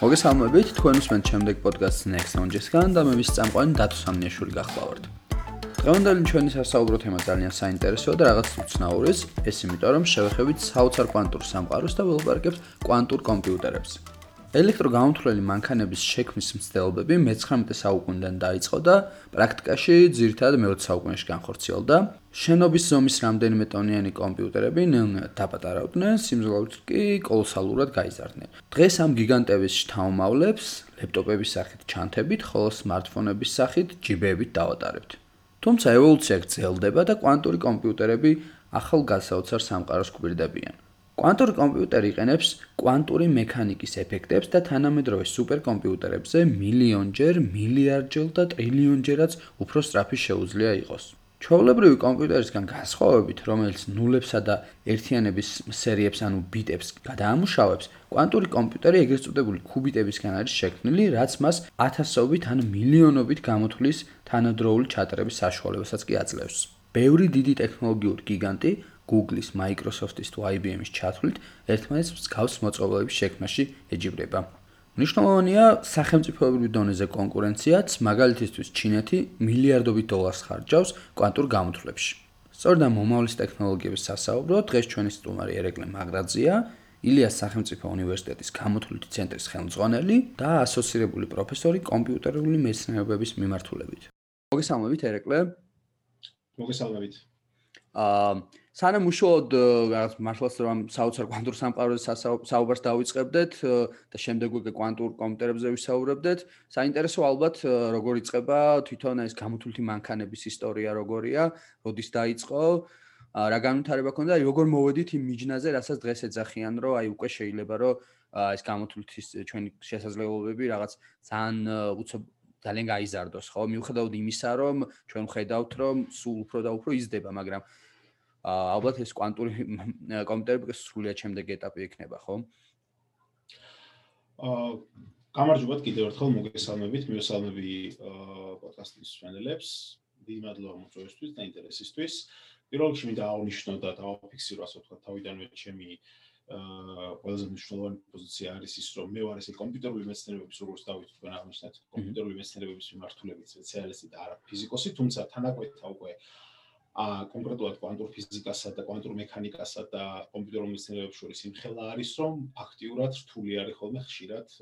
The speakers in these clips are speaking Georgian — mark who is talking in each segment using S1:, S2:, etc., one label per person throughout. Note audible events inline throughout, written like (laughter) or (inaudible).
S1: მოგესალმებით, თქვენ უსმენთ შემდეგ პოდკასტს Next Stage-სგან და მე ვის წამყვანი დათო სამნიაშვილი გახლავართ. დღევანდელი ჩვენი სასაუბრო თემა ძალიან საინტერესოა და რაღაც უცნაურის, ეს იმიტომ რომ შევეხებით საოცარ კვანტურ სამყაროს და ველაპარაკებთ კვანტურ კომპიუტერებს. ელექტროგამომთვლელი მანქანების შექმნის მცდელობები მე-19 საუკუნიდან დაიწყო და პრაქტიკაში ძირითადად მე-20 საუკუნეში განხორციელდა. შენობის ზომის რამდენიმე ტონიანი კომპიუტერები დაპატარავდნენ, სიმძლავრით კი კოლოსალურად გაიზარდნენ. დღეს ამ გიგანტების შთამომავლებს ლეპტოპების სახით ჩანთებით, ხოლო smartphone-ების სახით ჯიბეებით დავატარებთ. თუმცა ევოლუცია გრძელდება და კვანტური კომპიუტერები ახალ გასაოცარ სამყაროს გვირდებიან. კვანტური კომპიუტერი იყენებს კვანტური მექანიკის ეფექტებს და თანამედროვე სუპერკომპიუტერებზე მილიონჯერ, მილიარდჯერ და ტრილიონჯერაც უფრო სწრაფი შეუძლია იყოს. ჩვეულებრივი კომპიუტერისგან განსხვავებით, რომელიც ნულებსა და ერთიანების სერიებს ანუ ბიტებს გადაამუშავებს, კვანტური კომპიუტერი ეგრეთ წოდებული კუბიტებისგან არის შექმნილი, რაც მას ათასობით ან მილიონობით გამოთვლის თანადროული ჩატარების საშუალებასაც კი აძლევს. ბევრი დიდი ტექნოლოგიური გიგანტი Google-ის, Microsoft-ის თუ IBM-ის ჩათვლით ერთმანეთს მსგავს მოწყობილების შექმნაში ეჯიბრება. მნიშვნელოვანია სახელმწიფოებრივ დონეზე კონკურენციაც, მაგალითისთვის ჩინეთი მილიარდობით დოლარს ხარჯავს კვანტურ გამოთვლებში. სწორედ ამ მომავლის ტექნოლოგიების სასაუბროდ დღეს ჩვენი სტუმარი ერეკლე მაგრაძია, ილიას სახელმწიფო უნივერსიტეტის გამოთვლითი ცენტრის ხელმძღვანელი და ასოცირებული პროფესორი კომპიუტერული მეცნიერებების მიმართულებით. მოგესალმებით ერეკლე.
S2: მოგესალმებით.
S1: აა სანამ უშუალოდ რაღაც მართლაც რომ საოცარ კვანტურ სამყაროზე საუბარს დავიწყებდეთ და შემდეგ უკვე კვანტურ კომპიუტერებზე ვისაუბრებდეთ, საინტერესო ალბათ როგორ იწყება თვითონ ეს გამოთვლითი მანქანების ისტორია როგორია, როდის დაიწყო, რა განვითარება ქონდა და როგორ მოვედით იმ მიჯნაზე, რასაც დღეს ეძახიან, რომ აი უკვე შეიძლება რომ ეს გამოთვლითის ჩვენი შესაძლებლობები რაღაც ძალიან უცებ ძალიან გაიზარდოს, ხო? მიუხედავად იმისა, რომ ჩვენ ხედავთ, რომ სულ უფრო და უფრო იზრდება, მაგრამ ალბათ ეს კვანტური კომპიუტერები სრულიად შემდეგ ეტაპი იქნება, ხო?
S2: აა გამარჯობათ კიდევ ერთხელ მოგესალმებით, მიესალმები პოდკასტის მსმენელებს. დიდი მადლობა მოწვევისთვის და ინტერესისთვის. პირველ რიგში მინდა აღნიშნო და დავაფიქსირო ასე ვთქვათ, თავიდანვე ჩემი აა ყველაზე მნიშვნელოვანი პოზიცია არის ის, რომ მე ვარ ესე კომპიუტერული მეცნიერებების როგორც დავით თქვენ აღნიშნეთ, კომპიუტერული მეცნიერებების მიმართულებით სპეციალისტი და არა ფიზიკოსი, თუმცა თანაკვეთთა უკვე აა ა კონკრეტულად კვანტურ ფიზიკასა და კვანტურ მექანიკასა და კომპიუტერულ მეცნიერებებს შორის იმხელა არის, რომ ფაქტიურად რთული არის ხოლმე ხშირად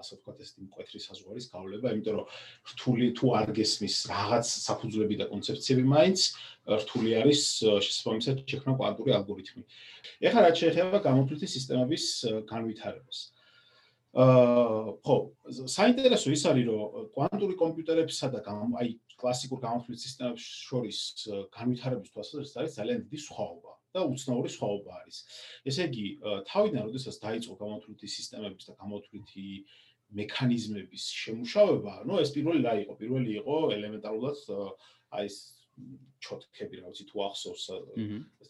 S2: ასე ვთქვათ ეს მკვეთრი საზღვარის გავლება, იმიტომ რომ რთული თუ არ გესმის რაღაც საფუძვლები და კონცეფციები მაინც რთული არის შესაბამისად შექმნა კვანტური ალგორითმი. ეხლა რაც შეეხება გამოთვლითი სისტემების განვითარებას. აა ხო, საინტერესო ის არის, რომ კვანტური კომპიუტერებსა და აი კლასიკურ გამოთვლით სისტემებს შორის განვითარების თვალსაზრისით არის ძალიან დიდი სხვაობა და უცნაური სხვაობა არის. ესე იგი, თავიდან როდესაც დაიწყო გამოთვლითი სისტემების და გამოთვლითი მექანიზმების შემუშავება, ну ეს პირველი რა იყო? პირველი იყო ელემენტარულად აი ეს ჩოთქები რა ვიცი თუ ახსოვს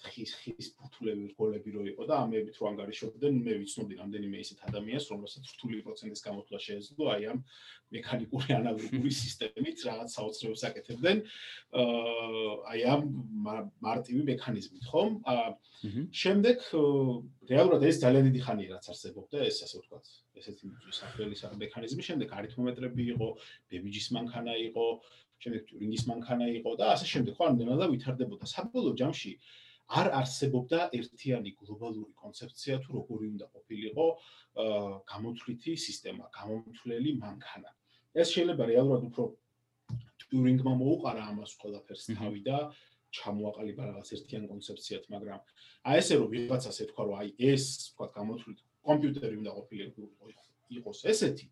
S2: ხის ხის ფუთლები რგოლები რო იყო და ამებით რო ანგარიშობდნენ მე ვიცნობდი რამდენიმე ისეთ ადამიანს რომელსაც რთული პროცენტის გამოთვლა შეეძლო აი ამ მექანიკური ანალოგური სისტემით რაღაც საოცრებს აკეთებდნენ აი ამ მარტივი მექანიზმით ხომ? შემდეგ რეალურად ეს ძალიან დიდი ხანია რაც არსებობდა ეს ასე ვთქვათ ესეთი საფრთხელის მექანიზმი შემდეგ არითმომეტრები იყო ბებიჯის მანქანა იყო შემდეგ ტურინგის მანქანა იყო და ასე შემდეგ ხო ამდენადა ვითარდებოდა საბოლოო ჯამში არ არსებობდა ერთიანი გლობალური კონცეფცია თუ როგორი უნდა ყოფილიყო გამოთვლითი სისტემა, გამოთვლელი მანქანა. ეს შეიძლება რეალურად უფრო ტურინგმა მოუყარა ამას ყველაფერს თავი და ჩამოაყალიბა რაღაც ერთიანი კონცეფციათ, მაგრამ აი ესე რომ ვიღაცას ეთქვა რომ აი ეს თქვა გამოთვლითი კომპიუტერი უნდა ყოფილიყო იყოს ესეთი,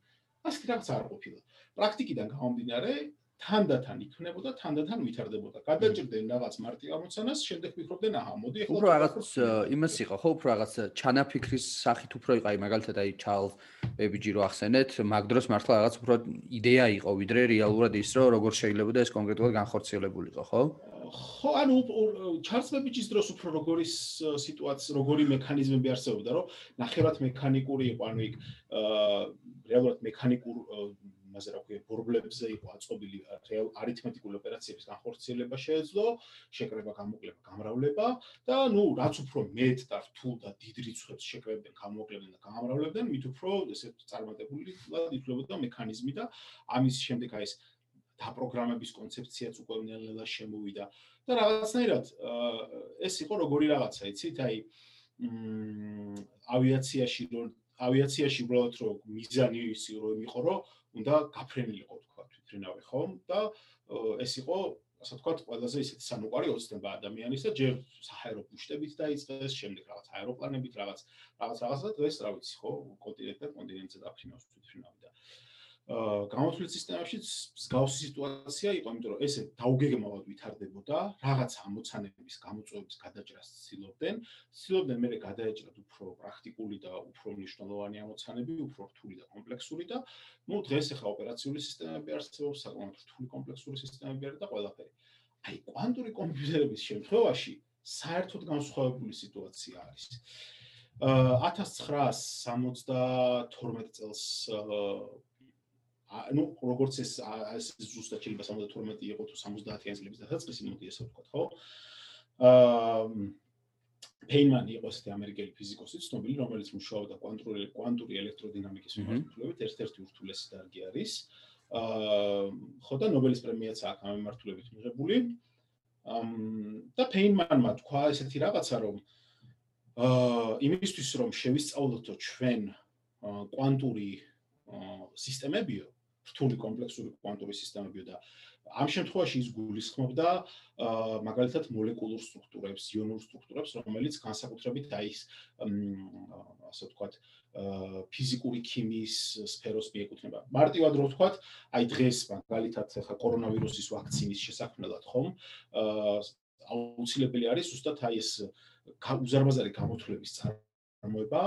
S2: ასე რაღაც არ ყოფილა. პრაქტიკიდან გამომდინარე, თანდათან იქნებოდა, თანდათან ვითარდებოდა. გადაჭრდნენ რაღაც მარტივ ამოცანას, შემდეგ ვიქრობდნენ, აჰა, მოდი
S1: ახლა უფრო რაღაც იმას იყო, ხო, უფრო რაღაც ჩანაფიქრის სახით უფრო იყო, აი მაგალითად აი ჩარლზ ბებიჯი რო ახსენეთ, მაგ დროს მართლა რაღაც უფრო იდეა იყო, ვიდრე რეალურად ის, რომ როგორ შეიძლება და ეს კონკრეტულად განხორციელებულიყო, ხო?
S2: ხო, ანუ ჩარლზ ბებიჯის დროს უფრო როგორი სიტუაცია, როგორი მექანიზმები არსებობდა, რომ ნახევრად მექანიკური იყო, ანუ იქ აა რეალურად მექანიკურ იმაზე რა ქვია ბორბლებზე იყო აწყობილი არითმეტიკული ოპერაციების განხორციელება შეეძლო, შეკრება, გამოკლება, გამრავლება და ნუ რაც უფრო მეტ და რთულ და დიდ რიცხვებს შეკრებდნენ, გამოკლებდნენ და გამრავლებდნენ, მით უფრო ესე წარმატებული ითვლებოდა მექანიზმი და ამის შემდეგ აი ეს დაპროგრამების კონცეფციაც უკვე ნელ-ნელა შემოვიდა და რაღაცნაირად ეს იყო როგორი რაღაცა, იცით? აი მ ავიაციაში რო ავიაციაში უბრალოდ რო მიზანი ის რომ იყო რომ უნდა გაფრენილიყო თქვა თვითრინავი ხომ? და ეს იყო ასე თქვა ყველაზე ისეთი სამოყარი ოცნება ადამიანის და ჯერ საჰაერო ბუშტებით დაიწყეს შემდეგ რაღაც აეროპლანებით რაღაც რაღაც რაღაც და დღეს რა ვიცი ხო კონტინენტზე კონტინენტზე დაფრინავს თვითრინავი და გამოთვლით სისტემაშიც მსგავსი სიტუაცია იყო, იმიტომ რომ ესე დაუგეგმავად ვითარდებოდა, რაღაც ამოცანების გამოწვევების გადაჭრას ცდილობდნენ, ცდილობდნენ მე გადაეჭრათ უფრო პრაქტიკული და უფრო მნიშვნელოვანი ამოცანები, უფრო რთული და კომპლექსური და ну დღეს ახლა ოპერაციული სისტემები არსებობს, საკმაოდ რთული კომპლექსური სისტემები არის და ყველაფერი. აი კვანტური კომპიუტერების შემთხვევაში საერთოდ განსხვავებული სიტუაცია არის. აა 1972 წელს ну როგორც ეს ეს ზუსტად შეიძლება 72 იყო თუ 70-იან წლების დასაწყისი მოდი ესე ვთქვა ხო? აა პეინმანი იყო ესეთი ამერიკელი ფიზიკოსი ცნობილი რომელიც მუშაობდა კვანტური კვანტური ელექტროდინამიკის მიმართულებით ერთ-ერთი ურთულესი დარგი არის. აა ხო და ნობელის პრემიაც აქ ამ მიმართულებით მიღებული. და პეინმანმა თქვა ესეთი რაღაცა რომ აა იმისთვის რომ შევისწავლოთო ჩვენ კვანტური სისტემებიო რთული კომპლექსური კვანტური სისტემებიო და ამ შემთხვევაში ის გულისხმობდა მაგალითად მოლეკულურ სტრუქტურებს, იონურ სტრუქტურებს, რომელიც განსაკუთრებით აი ეს ასე ვთქვათ ფიზიკური ქიმიის სფეროს მიეკუთვნება. მარტივად რო ვთქვათ, აი დღეს მაგალითად ხა კორონავირუსის ვაქცინის შესაქმნელად ხომ აუცილებელი არის ზუსტად აი ეს უზარმაზარი გამოთვლების წარმო გამოება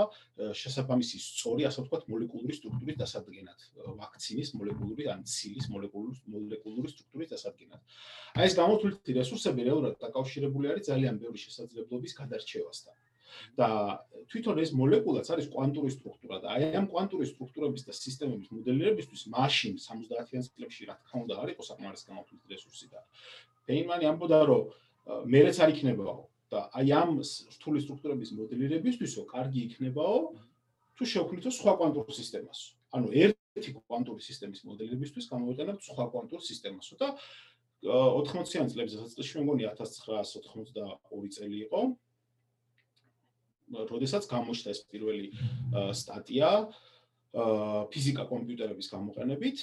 S2: შესაბამისი სწორი, ასე ვთქვათ, მოლეკულური სტრუქტურის დასადგენად, ვაქცინის მოლეკულური ან ცილის მოლეკულური მოლეკულური სტრუქტურის დასადგენად. აი ეს გამოთვლითი რესურსები რეალურად დაკავშირებული არის ძალიან ბევრი შესაძლებლობის გადარჩევასთან. და თვითონ ეს მოლეკულაც არის კვანტური სტრუქტურა და აი ამ კვანტური სტრუქტურების და სისტემების მოდელირებისთვის მაშინ 70-იან წლებში რა თქმა უნდა არის საკმარის გამოთვლითი რესურსი და პეინმანი ამბობდა რომ მეც არ იქნებაო და აი ამ რთული სტრუქტურების მოდელირებისთვისო კარგი იქნებაო თუ შევქმნითო სხვა კვანტურ სისტემას. ანუ ერთი კვანტური სისტემის მოდელირებისთვის გამოვიყენებთ სხვა კვანტურ სისტემასო და 80-იან წლების დასაწყისში მე მგონი 1992 წელი იყო. როდესაც გამოჩნდა ეს პირველი სტატია ფიზიკა კომპიუტერების გამოყენებით,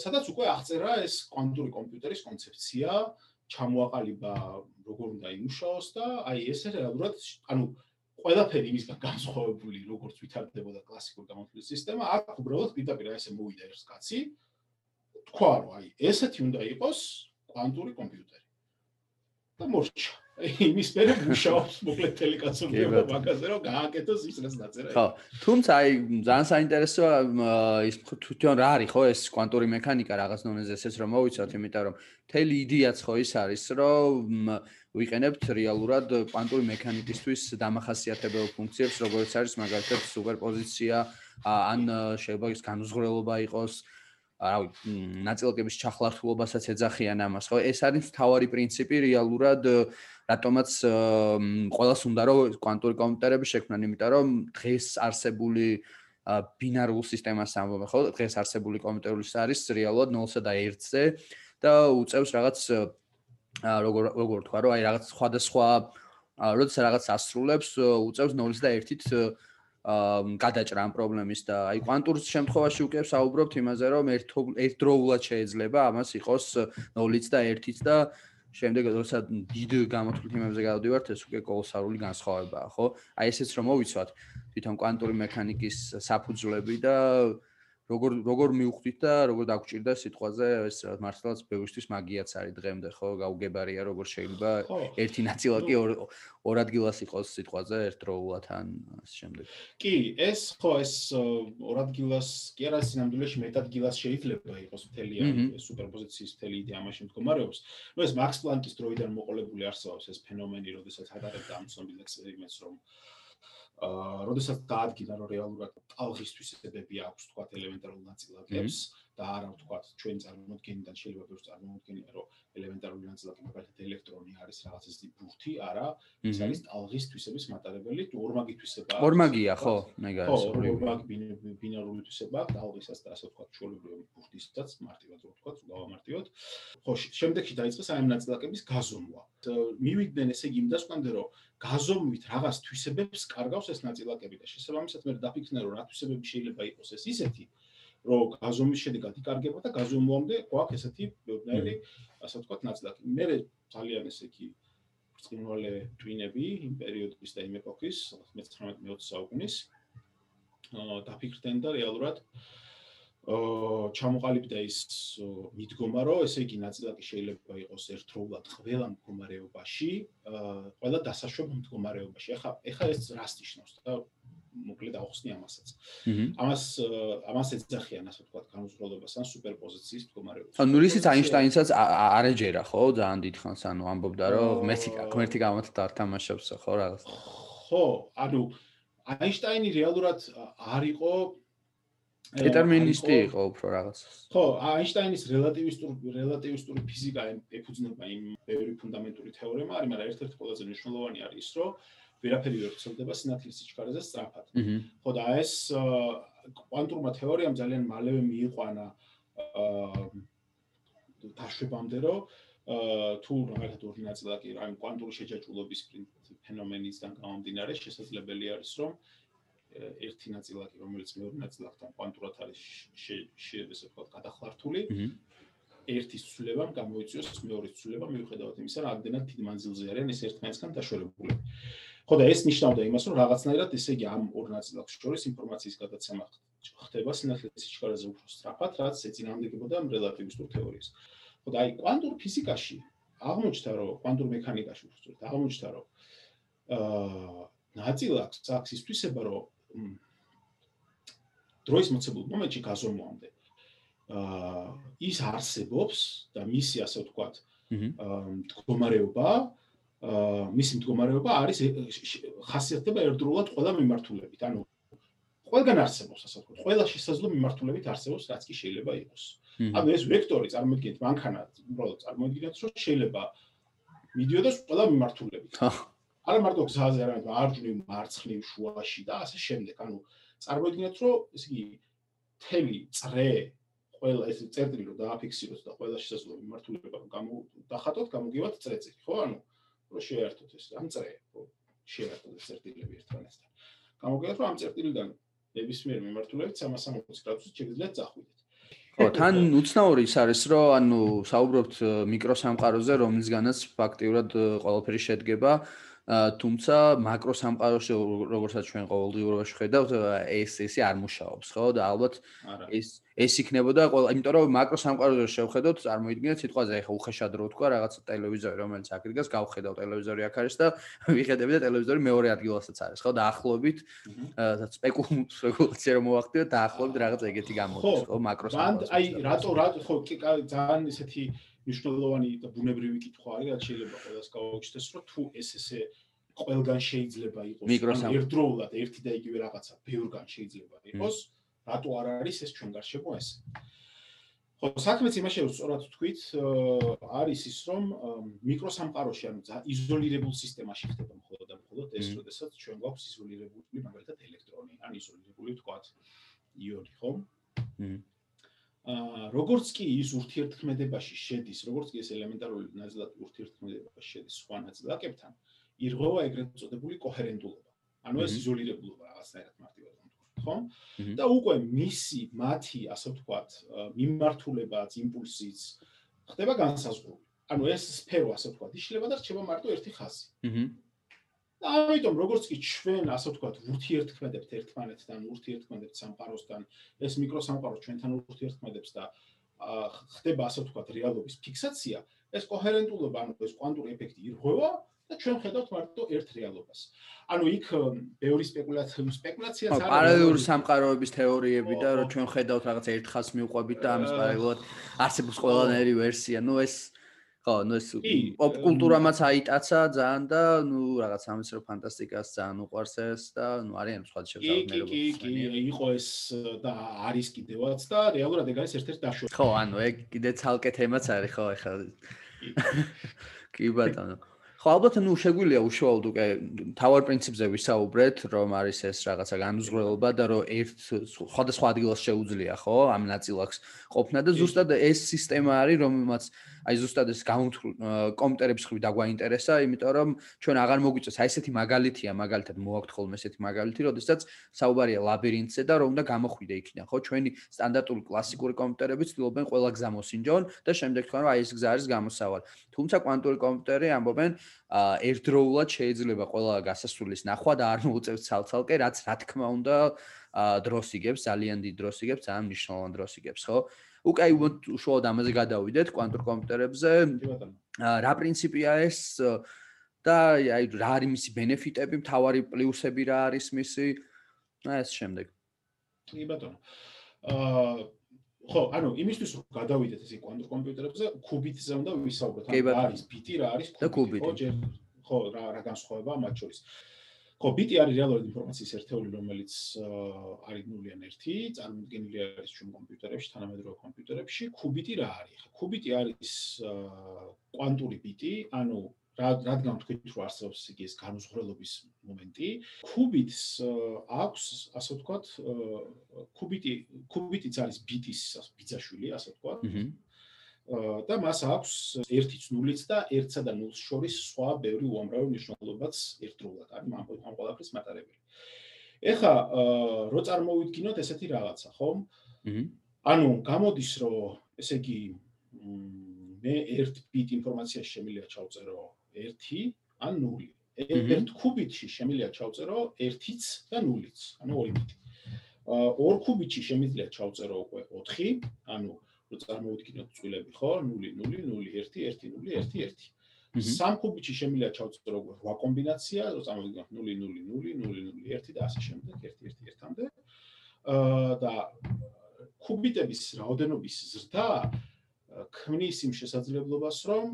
S2: სადაც უკვე აღწერა ეს კვანტური კომპიუტერის კონცეფცია, ჩამოაყალიბა როგორ უნდა იმუშაოს და აი ესე რეალურად ანუ ყველაფერი იმისგან განსხვავებული როგორც ვითარდებოდა კლასიკური გამოთვლის სისტემა აქ უბრალოდ პირდაპირ ესე მოვიდა ერთ კაცი. თქვა რომ აი ესეთი უნდა იყოს კვანტური კომპიუტერი. და მორჩა იმის მერე მუშაობს მოკლედ ტელეკაცობრიობა მაგაზე რომ გააკეთოს ის რაც დაწერა.
S1: ხო, თუმცა აი ძალიან საინტერესოა ის თვითონ რა არის ხო ეს კვანტური მექანიკა რაღაც ნონეზე ესეც რომ მოვიცოთ, იმიტომ რომ თელი იდეაც ხო ის არის, რომ ვიყენებთ რეალურად კვანტური მექანიკისთვის დამახასიათებელ ფუნქციებს, როგორც არის მაგალითად სუპერპოზიცია, ან შეიძლება ის განუზღრელობა იყოს, რავი, ნაწილაკების ჩახლართულობასაც ეძახიან ამას, ხო? ეს არის თავარი პრინციპი რეალურად რატომაც ყოველს უნდა რომ კვანტური კომპიუტერები შექმნან, იმიტომ რომ დღეს არსებული ბინარულ სისტემას ამბობ, ხო? დღეს არსებული კომპიუტერული არის რეალურად 0-სა და 1-ზე და უწევს რაღაც როგორ როგორ თქვა რომ აი რაღაც სხვადასხვა როდესაც რაღაც ასრულებს უწევს 0-ს და 1-ით აა გადაჭრა ამ პრობლემის და აი კვანტურ შემთხვევაში უკვე საუბრობთ იმაზე რომ ერთდროულად შეიძლება ამას იყოს 0-იც და 1-იც და შემდეგ როცა დიდ გამოთვლით იმებზე გავდივართ ეს უკვე კოლოსალური განსხვავებაა ხო? აი ესეც რომ მოვიცვათ თვითონ კვანტური მექანიკის საფუძვლები და როგორ როგორ მიუხვდით და როგორ დაგჭირდა სიტყვაზე ეს მართლაც ბევრისთვის მაგიაც არის დღემდე ხო? გაუგებარია როგორ შეიძლება ერთი ნაწილაკი ორ ადგილას იყოს სიტყვაზე ერთდროულად ან ამ შემდეგ.
S2: კი ეს ხო ეს ორ ადგილას კი არა სინამდვილეში მეტ ადგილას შეიძლება იყოს მთელი სუპერპოზიციის მთელი იდეა მაშინ მდგომარეობს ნუ ეს მაქს პლანკის დროიდან მოყოლებული არსებობს ეს ფენომენი როდესაც აკეთებდა ამ ცნობილ ექსპერიმენტს რომ აა, როდესაც დაადგინა რომ რეალურად ტალღის თვისებები აქვს თქვა ელემენტარულ ნაწილაკებს და არა ვთქვათ ჩვენ წარმოქმნიდან შეიძლება ბევრს წარმოქმნიან რომ ელემენტარული ნაწილაკი მაგალითად ელექტრონი არის რაღაც ისეთი ბურთი, არა, ეს არის ტალღის თვისების მატარებელი, ორმაგი თვისება.
S1: ორმაგია, ხო,
S2: მეგარი. ხო, ორმაგი ბინარული თვისება, ტალღისაც და ასე ვთქვათ, ჩვეულებრივი ბურთისაც მარტივად რო ვთქვათ, გავამარტივოთ. ხო, შემდეგში დაიწყეს აი ამ ნაწილაკების გაზომვა. მივიდნენ ესე იგი იმ დასკვამდე რომ გაზომვით რაღაც თვისებებს კარგავს ეს ნაწილაკები და შესაბამისად მე დაფიქრდნენ რომ რა თვისებები შეიძლება იყოს ეს ისეთი რომ გაზომვის შედეგად იკარგება და გაზომვამდე გვაქვს ესეთი ბევრი ასე ვთქვათ ნაწილაკი. მე ძალიან ესე იგი ბრწყინვალე ტვინები იმ პერიოდის და იმ ეპოქის 19-20 საუკუნის აა დაფიქრდნენ და რეალურად აა ჩამოყალიბდა ის მიდგომა, რომ ესე იგი ნაწილაკი შეიძლება იყოს ერთდროულად ყველა მდგომარეობაში, აა ყველა დასაშვებ მდგომარეობაში. ახლა ახლა ეს რას ნიშნავს და მოკლედ ახსნი ამასაც. ამას ამას ეძახიან ასე ვთქვათ განუსწრებლობას ან სუპერპოზიციის მდგომარეობას.
S1: ანუ რისიც აინშტაინსაც არეჯერა ხო ძალიან დიდხანს ანუ ამბობდა რომ მეთი ღმერთი გამოთ დართამაშებს ხო რაღაც.
S2: ხო, ანუ აინშტაინი რეალურად არ იყო
S1: დეტერმინისტი იყო უფრო რაღაც.
S2: ხო, აინშტაინის რელატივისტური რელატივისტური ფიზიკა ეფუძნება იმ ბევრი ფუნდამენტური თეორემა არის, მაგრამ ერთ-ერთი ყველაზე მნიშვნელოვანი არის ის, რომ ვერაფერი ვერ ხსოვდება სინათლის სიჩქარეზე სწრაფად. ხო და ეს კვანტურმა თეორიამ ძალიან მალევე მიიყვანა აა დაშვებამდე რომ თუ რაღაცა ორი ნაწილაკი რა კვანტური შეჯაჭვულობის ფენომენისგან გამომდინარე შესაძლებელი არის რომ ერთი ნაწილაკი რომელიც მეორე ნაწილაკთან კვანტურად არის შეიძლება ვთქვათ გადახლართული ერთის ცვლილებამ გამოიწვიოს მეორის ცვლილება მიუხედავად იმისა რომ ამდენად დიდ მანძილზე არიან ეს ერთმანეთთან დაშორებულები. ხო და ეს ნიშნავდა იმას, რომ რაღაცნაირად ესე იგი ამ ორ ნაწილაკს შორის ინფორმაციის გადაცემა ხდება სინათლის სიჩქარეზე უფრო სწრაფად, რაც ეწინააღმდეგებოდა რელატივისტურ თეორიას. ხო და აი კვანტურ ფიზიკაში აღმოჩნდა, რომ კვანტურ მექანიკაში უფრო სწორად აღმოჩნდა, რომ აა ნაწილაკს აქვს ის თვისება, რომ დროის მოცებულ მომენტში გაზომვამდე აა ის არსებობს და მისი ასე ვთქვათ აა მდგომარეობა აა მისი მდგომარეობა არის ხასიათდება ერთდროულად ყველა მიმართულებით. ანუ ყველგან არსებობს ასე ვთქვათ, ყველა შესაძლო მიმართულებით არსებობს, რაც კი შეიძლება იყოს. ანუ ეს ვექტორი წარმოიდგინეთ მანქანა, უბრალოდ წარმოიდგინეთ, რომ შეიძლება მიდიოდეს ყველა მიმართულებით. არა მარტო გზაზე, არამედ მარჯვნივ, მარცხნივ, შუაში და ასე შემდეგ. ანუ წარმოიდგინეთ, რომ ესე იგი თელი წრე ყველა ეს წერტილი რომ დააფიქსიროთ და ყველა შესაძლო მიმართულება რომ გამოდახატოთ, გამოგივათ წრეწირი, ხო? ანუ რომ შეერთოთ ეს ამ წრე, რომ შეერთოთ ეს წერტილები ერთმანეთთან. გამოგიათ რომ ამ წერტილიდან ნებისმიერ მიმართულებით 360 გრადუსით შეგიძლიათ წახვიდეთ.
S1: ხო, თან უცნაური ის არის, რომ ანუ საუბრობთ მიკროსამყაროზე, რომლისგანაც ფაქტიურად ყველაფერი შედგება. თუმცა მაკრო სამყაროში როგორცაც ჩვენ ყოველდღიურობაში ხედავთ ეს ესე არ მუშაობს ხო? და ალბათ ეს ეს იქნებოდა ყველა იმიტომ რომ მაკრო სამყაროში შევხედოთ წარმოიდგინეთ სიტყვაზე ეხა უხეშად რო თქვა რაღაც ტელევიზორი რომელიც აქ დგას გავხედავ ტელევიზორი აქ არის და (laughs) ვიხედები და ტელევიზორი მეორე ადგილასაც არის ხო? და ახლობით სპეკულაცია რომ მოახდინოთ და ახლობით რაღაც ეგეთი გამოდის ხო მაკრო
S2: სამყაროში აი რატო რატო ხო ძალიან ესეთი მნიშვნელოვანი და ბუნებრივი კითხვა არის, რაც შეიძლება ყველას გავაუჩნდეს, რომ თუ ეს ესე ყველგან შეიძლება იყოს, ან ერთდროულად ერთი და იგივე რაღაცა ბევრგან შეიძლება იყოს, რატო არ არის ეს ჩვენ გარშემო ეს? ხო, საქმეც იმაში რომ სწორად თქვით, არის ის, რომ მიკროსამყაროში, ანუ იზოლირებულ სისტემაში ხდება მხოლოდ და მხოლოდ ეს, როდესაც ჩვენ გვაქვს იზოლირებული, მაგალითად ელექტრონი, ან იზოლირებული თქვათ იონი, ხო? მმ აა როგორც კი ის ურთიერთქმედებაში შედის, როგორც კი ეს ელემენტარული ნაწილაკი ურთიერთქმედებაში შედის სხვა ნაწილაკებთან, ირღვევა ეგრეთ წოდებული კოჰერენტულობა. ანუ ეს იზოლირებულობა რაღაცნაირად მარტივად ხო? და უკვე მისი მათი, ასე ვთქვათ, მიმართულებაც, იმპულსიც ხდება განსაზღვრული. ანუ ეს სფერო, ასე ვთქვათ, იშლება და რჩება მარტო ერთი ხაზი. აჰა. ამიტომ როგორც კი ჩვენ ასე ვთქვათ ურთიერთქმედებთ ერთმანეთთან, ურთიერთქმედებთ სამყაროსთან, ეს მიკროსამყარო ჩვენთან ურთიერთქმედებს და ხდება ასე ვთქვათ რეალობის ფიქსაცია, ეს კოჰერენტულობა, ანუ ეს კვანტური ეფექტი ირღვევა და ჩვენ ხედავთ მარტო ერთ რეალობას. ანუ იქ ბევრი სპეკულაცია სპეკულაციაც
S1: არის. პარალელური სამყაროების თეორიები და რომ ჩვენ ხედავთ რაღაც ერთ ხაზს მიუყვებით და ამის პარალელურად არსებობს ყველანაირი ვერსია. ნუ ეს ხო, ნუ ეს პოპკულტურამაც აიტაცა ძალიან და ნუ რაღაც ამისრო ფანტასტიკას ძალიან უყვარს ეს და ნუ არიან სხვა
S2: შევსაბამებლობა. კი, კი, კი, იყო ეს და არის კიდევაც და რეალურად ეგ არის ერთ-ერთი დაშვება.
S1: ხო, ანუ ეგ კიდე ცალკე თემაც არის ხო, ეხლა. კი ბატონო. ხო ალბათ ნუ შეგვიძლია უშუალოდ უკვე თავარ პრინციპზე ვისაუბრეთ რომ არის ეს რაღაცა განუზღრელობა და რომ ერთ სხვადასხვა ადგილას შეუძლია ხო ამ ნაწილაკს ყოფნა და ზუსტად ეს სისტემა არის რომელმაც აი ზუსტად ეს გაუნთრ კომპიუტერების ხვი დაგვაინტერესა, იმიტომ რომ ჩვენ აღარ მოგვიწევს აი ესეთი მაგალითია, მაგალითად მოაქვთ ხოლმე ესეთი მაგალითი, როდესაც საუბარია ლაბირინთზე და რომ უნდა გამოხვიდე იქიდან, ხო? ჩვენი სტანდარტული კლასიკური კომპიუტერები ცდილობენ ყველა გზა მოსინჯონ და შემდეგ თქვენ რომ აი ეს გზა არის გამოსავალი. თუმცა კვანტური კომპიუტერი ამბობენ აა ერთდროულად შეიძლება ყველა გასასრულის ნახვა და არ მოუწევს ცალ-ცალკე, რაც რა თქმა უნდა აა დროს იგებს, ძალიან დიდ დროს იგებს, ძალიან მნიშვნელოვან დროს იგებს, ხო? უკვე აი უშუალოდ ამაზე გადავიდეთ კვანტურ კომპიუტერებზე. რა პრინციპია ეს და აი რა არის მისი ბენეფიტები, მთავარი პლუსები რა არის მისი? და ეს შემდეგ.
S2: კი ბატონო. აა ხო, ანუ იმისთვის რომ გადავიდეთ ესე კვანტურ კომპიუტერებზე, კუბიტზე უნდა ვისაუბროთ. რა არის ბიტი, რა არის კუბიტი? ხო, ჯერ ხო, რა რა განსხვავება მათ შორის. აა ხო, ბიტი არის რეალური ინფორმაციის ერთეული, რომელიც არის 0 ან 1, წარმოქმნილი არის ჩვენ კომპიუტერებში, თანამედროვე კომპიუტერებში. კუბიტი რა არის? კუბიტი არის კვანტური ბიტი, ანუ რადგან თქვით რომ არსებობს იგი ეს განუზღრელობის მომენტი, კუბიტს აქვს, ასე ვთქვათ, კუბიტი, კუბიტიც არის ბიტის ბიძაშვილი, ასე ვთქვათ. და მას აქვს 1-იც 0-იც და 1-სა და 0-ს შორის სხვა ბევრი უამრავი მნიშვნელობაც ერთდროულად არის ამ ყველაფრის მატარებელი. ეხლა რო წარმოვიდგინოთ ესეთი რაღაცა, ხო? აჰა. ანუ გამოდის რომ ესე იგი მე 1 ბიტ ინფორმაცია შემიძლია ჩავწერო 1 ან 0. ერთ კუბიტში შემიძლია ჩავწერო 1-იც და 0-იც, ანუ 2 ბიტი. აა 2 კუბიტში შემიძლია ჩავწერო უკვე 4, ანუ რო წარმოვიდგინოთ წვილები, ხო? 0 0 0 1 1 0 1 1. სამ კუბიტში შემიძლია ჩავწერო 8 კომბინაცია, რო წარმოვიდგინოთ 0 0 0 0 0 1 და ასე შემდეგ 1 1 1-მდე. აა და კუბიტების რაოდენობის ზრდა ქმნის იმ შესაძლებლობას, რომ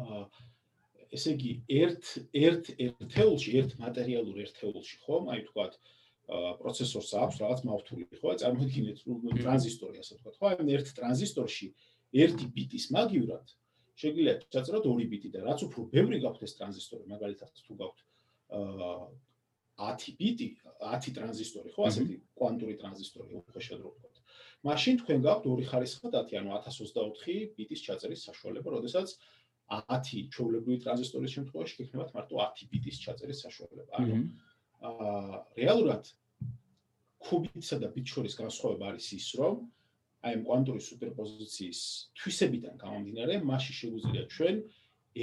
S2: აა ესე იგი ერთ ერთ ერთეულში, ერთ მატერიალურ ერთეულში, ხო? აი თქვათ პროცესორს აქვს რაღაც მავთული, ხო? წარმოიდგინეთ ტრანზისტორი, ასე ვთქვათ, ხო? აი ერთ ტრანზისტორში ერთი ბიტის მაგივრად შეიძლება ჩაწეროთ ორი ბიტი და რაც უფრო ბევრი გაქვთ ეს ტრანზისტორი, მაგალითად თუ გაქვთ აა 10 ბიტი, 10 ტრანზისტორი, ხო, ასეთი კვანტური ტრანზისტორი უფრო შედრო ვთქვათ. მაშინ თქვენ გაქვთ ორი ხარისხი 10, ანუ 1024 ბიტის ჩაწერის საშუალება, როდესაც 10 ჩვეულებრივი ტრანზისტორის შემთხვევაში იქნებათ მარტო 10 ბიტის ჩაწერის საშუალება. ანუ აა რეალურად კუბიტსა და ბიტ შორის განსხვავება არის ის, რომ აი ამ კვანტური სუპერპოზიციის თვისებიდან გამომდინარე, მასში შეგვიძლია ჩვენ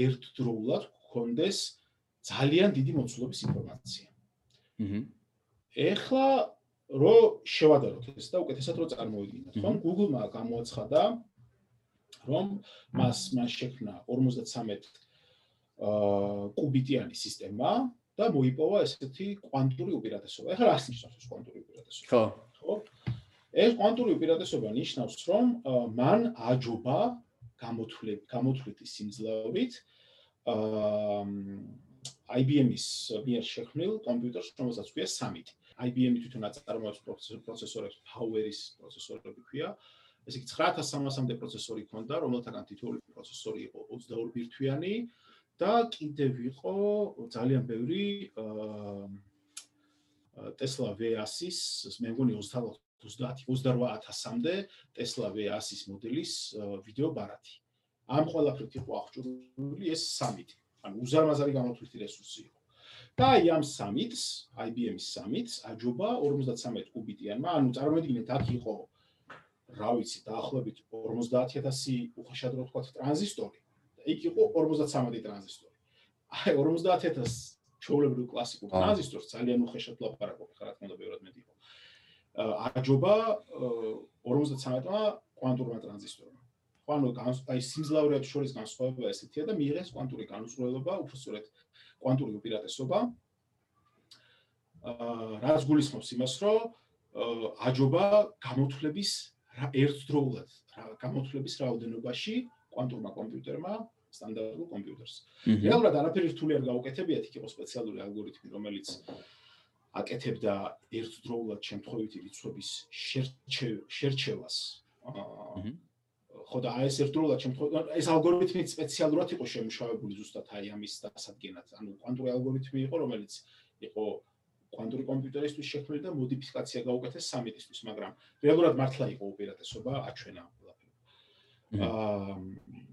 S2: ერთდროულად გქონდეს ძალიან დიდი მოცულობის ინფორმაცია. აჰა. ეხლა რო შევადაროთ ეს და უკეთესად რო წარმოვიდგინოთ, ხომ? Google-მა გამოაცხადა რომ მას მას შექმნა 53 აა კუბიტიანი სისტემა, და მოიპოვა ესეთი კვანტური უპირატესობა. ეხლა რას ნიშნავს ეს კვანტური უპირატესობა?
S1: ხო.
S2: ხო. ეს კვანტური უპირატესობა ნიშნავს, რომ მან აჯობა გამოთვლები, გამოთვლითი სიმძლავრით აა IBM-ის მიერ შექმნილ კომპიუტერს, რომელსაც ქვია Summit. IBM-ი თვითონ აწარმოებს პროცესორებს, Power-ის პროცესორები ქვია. ესე იგი 9300-მდე პროცესორი ქონდა, რომელთაგან თითოეული პროცესორი იყო 22 ბირთვიანი. და კიდევ იყო ძალიან ბევრი Tesla V100-ის, მე მგონი 30 28000-მდე Tesla V100-ის მოდელის ვიდეო ბარათი. ამ ყველაფრით იყო აღჭურვილი ეს სამიტი. ანუ უზარმაზარი გამოთვლითი რესურსი იყო. და აი ამ სამიტს, IBM-ის სამიტს აჯობა 53 კუბიტიანმა, ანუ წარმოიდგინეთ, აქ იყო რა ვიცი, დაახლოებით 50000 უხეშად რო თქვა ტრანზისტორი. იქ იყო 53 ტრანზისტორი. აი 50000 ჩაოლებრივ კლასიკურ ტრანზისტორს ძალიან უხეშად ლაპარაკობ რა თქმა უნდა ბევრად მეტი იყო. აჯობა 53-მა კვანტურმა ტრანზისტორმა. ანუ აი სიმძლავრეებს შორის განსხვავება ესეთია და მიიღეს კვანტური განსხვავება, უბრალოდ კვანტური უპირატესობა. აა რაც გულისხმობს იმას, რომ აჯობა გამოთვლების ერთდროულად გამოთვლების რაოდენობაში კვანტურმა კომპიუტერმა სტანდარტულ კომპიუტერს. რეალურად არაფერი რთული არ გაუკეთებიათ, იქ იყო სპეციალური ალგორითმი, რომელიც აკეთებდა ერთდროულად შემთხვევითი რიცხვების შერჩევას. აა ხო და ეს ერთდროულად შემთხვევით ეს ალგორითმი სპეციალურად იყო შემუშავებული ზუსტად აი ამის დასადგენად. ანუ კვანტური ალგორითმი იყო, რომელიც იყო კვანტური კომპიუტერისთვის შექმნილი და მოდიფიკაცია გაუკეთეს სამედისთვის, მაგრამ რეალურად მართლა იყო უპირატესობა აჩვენა ყველაფერი. აა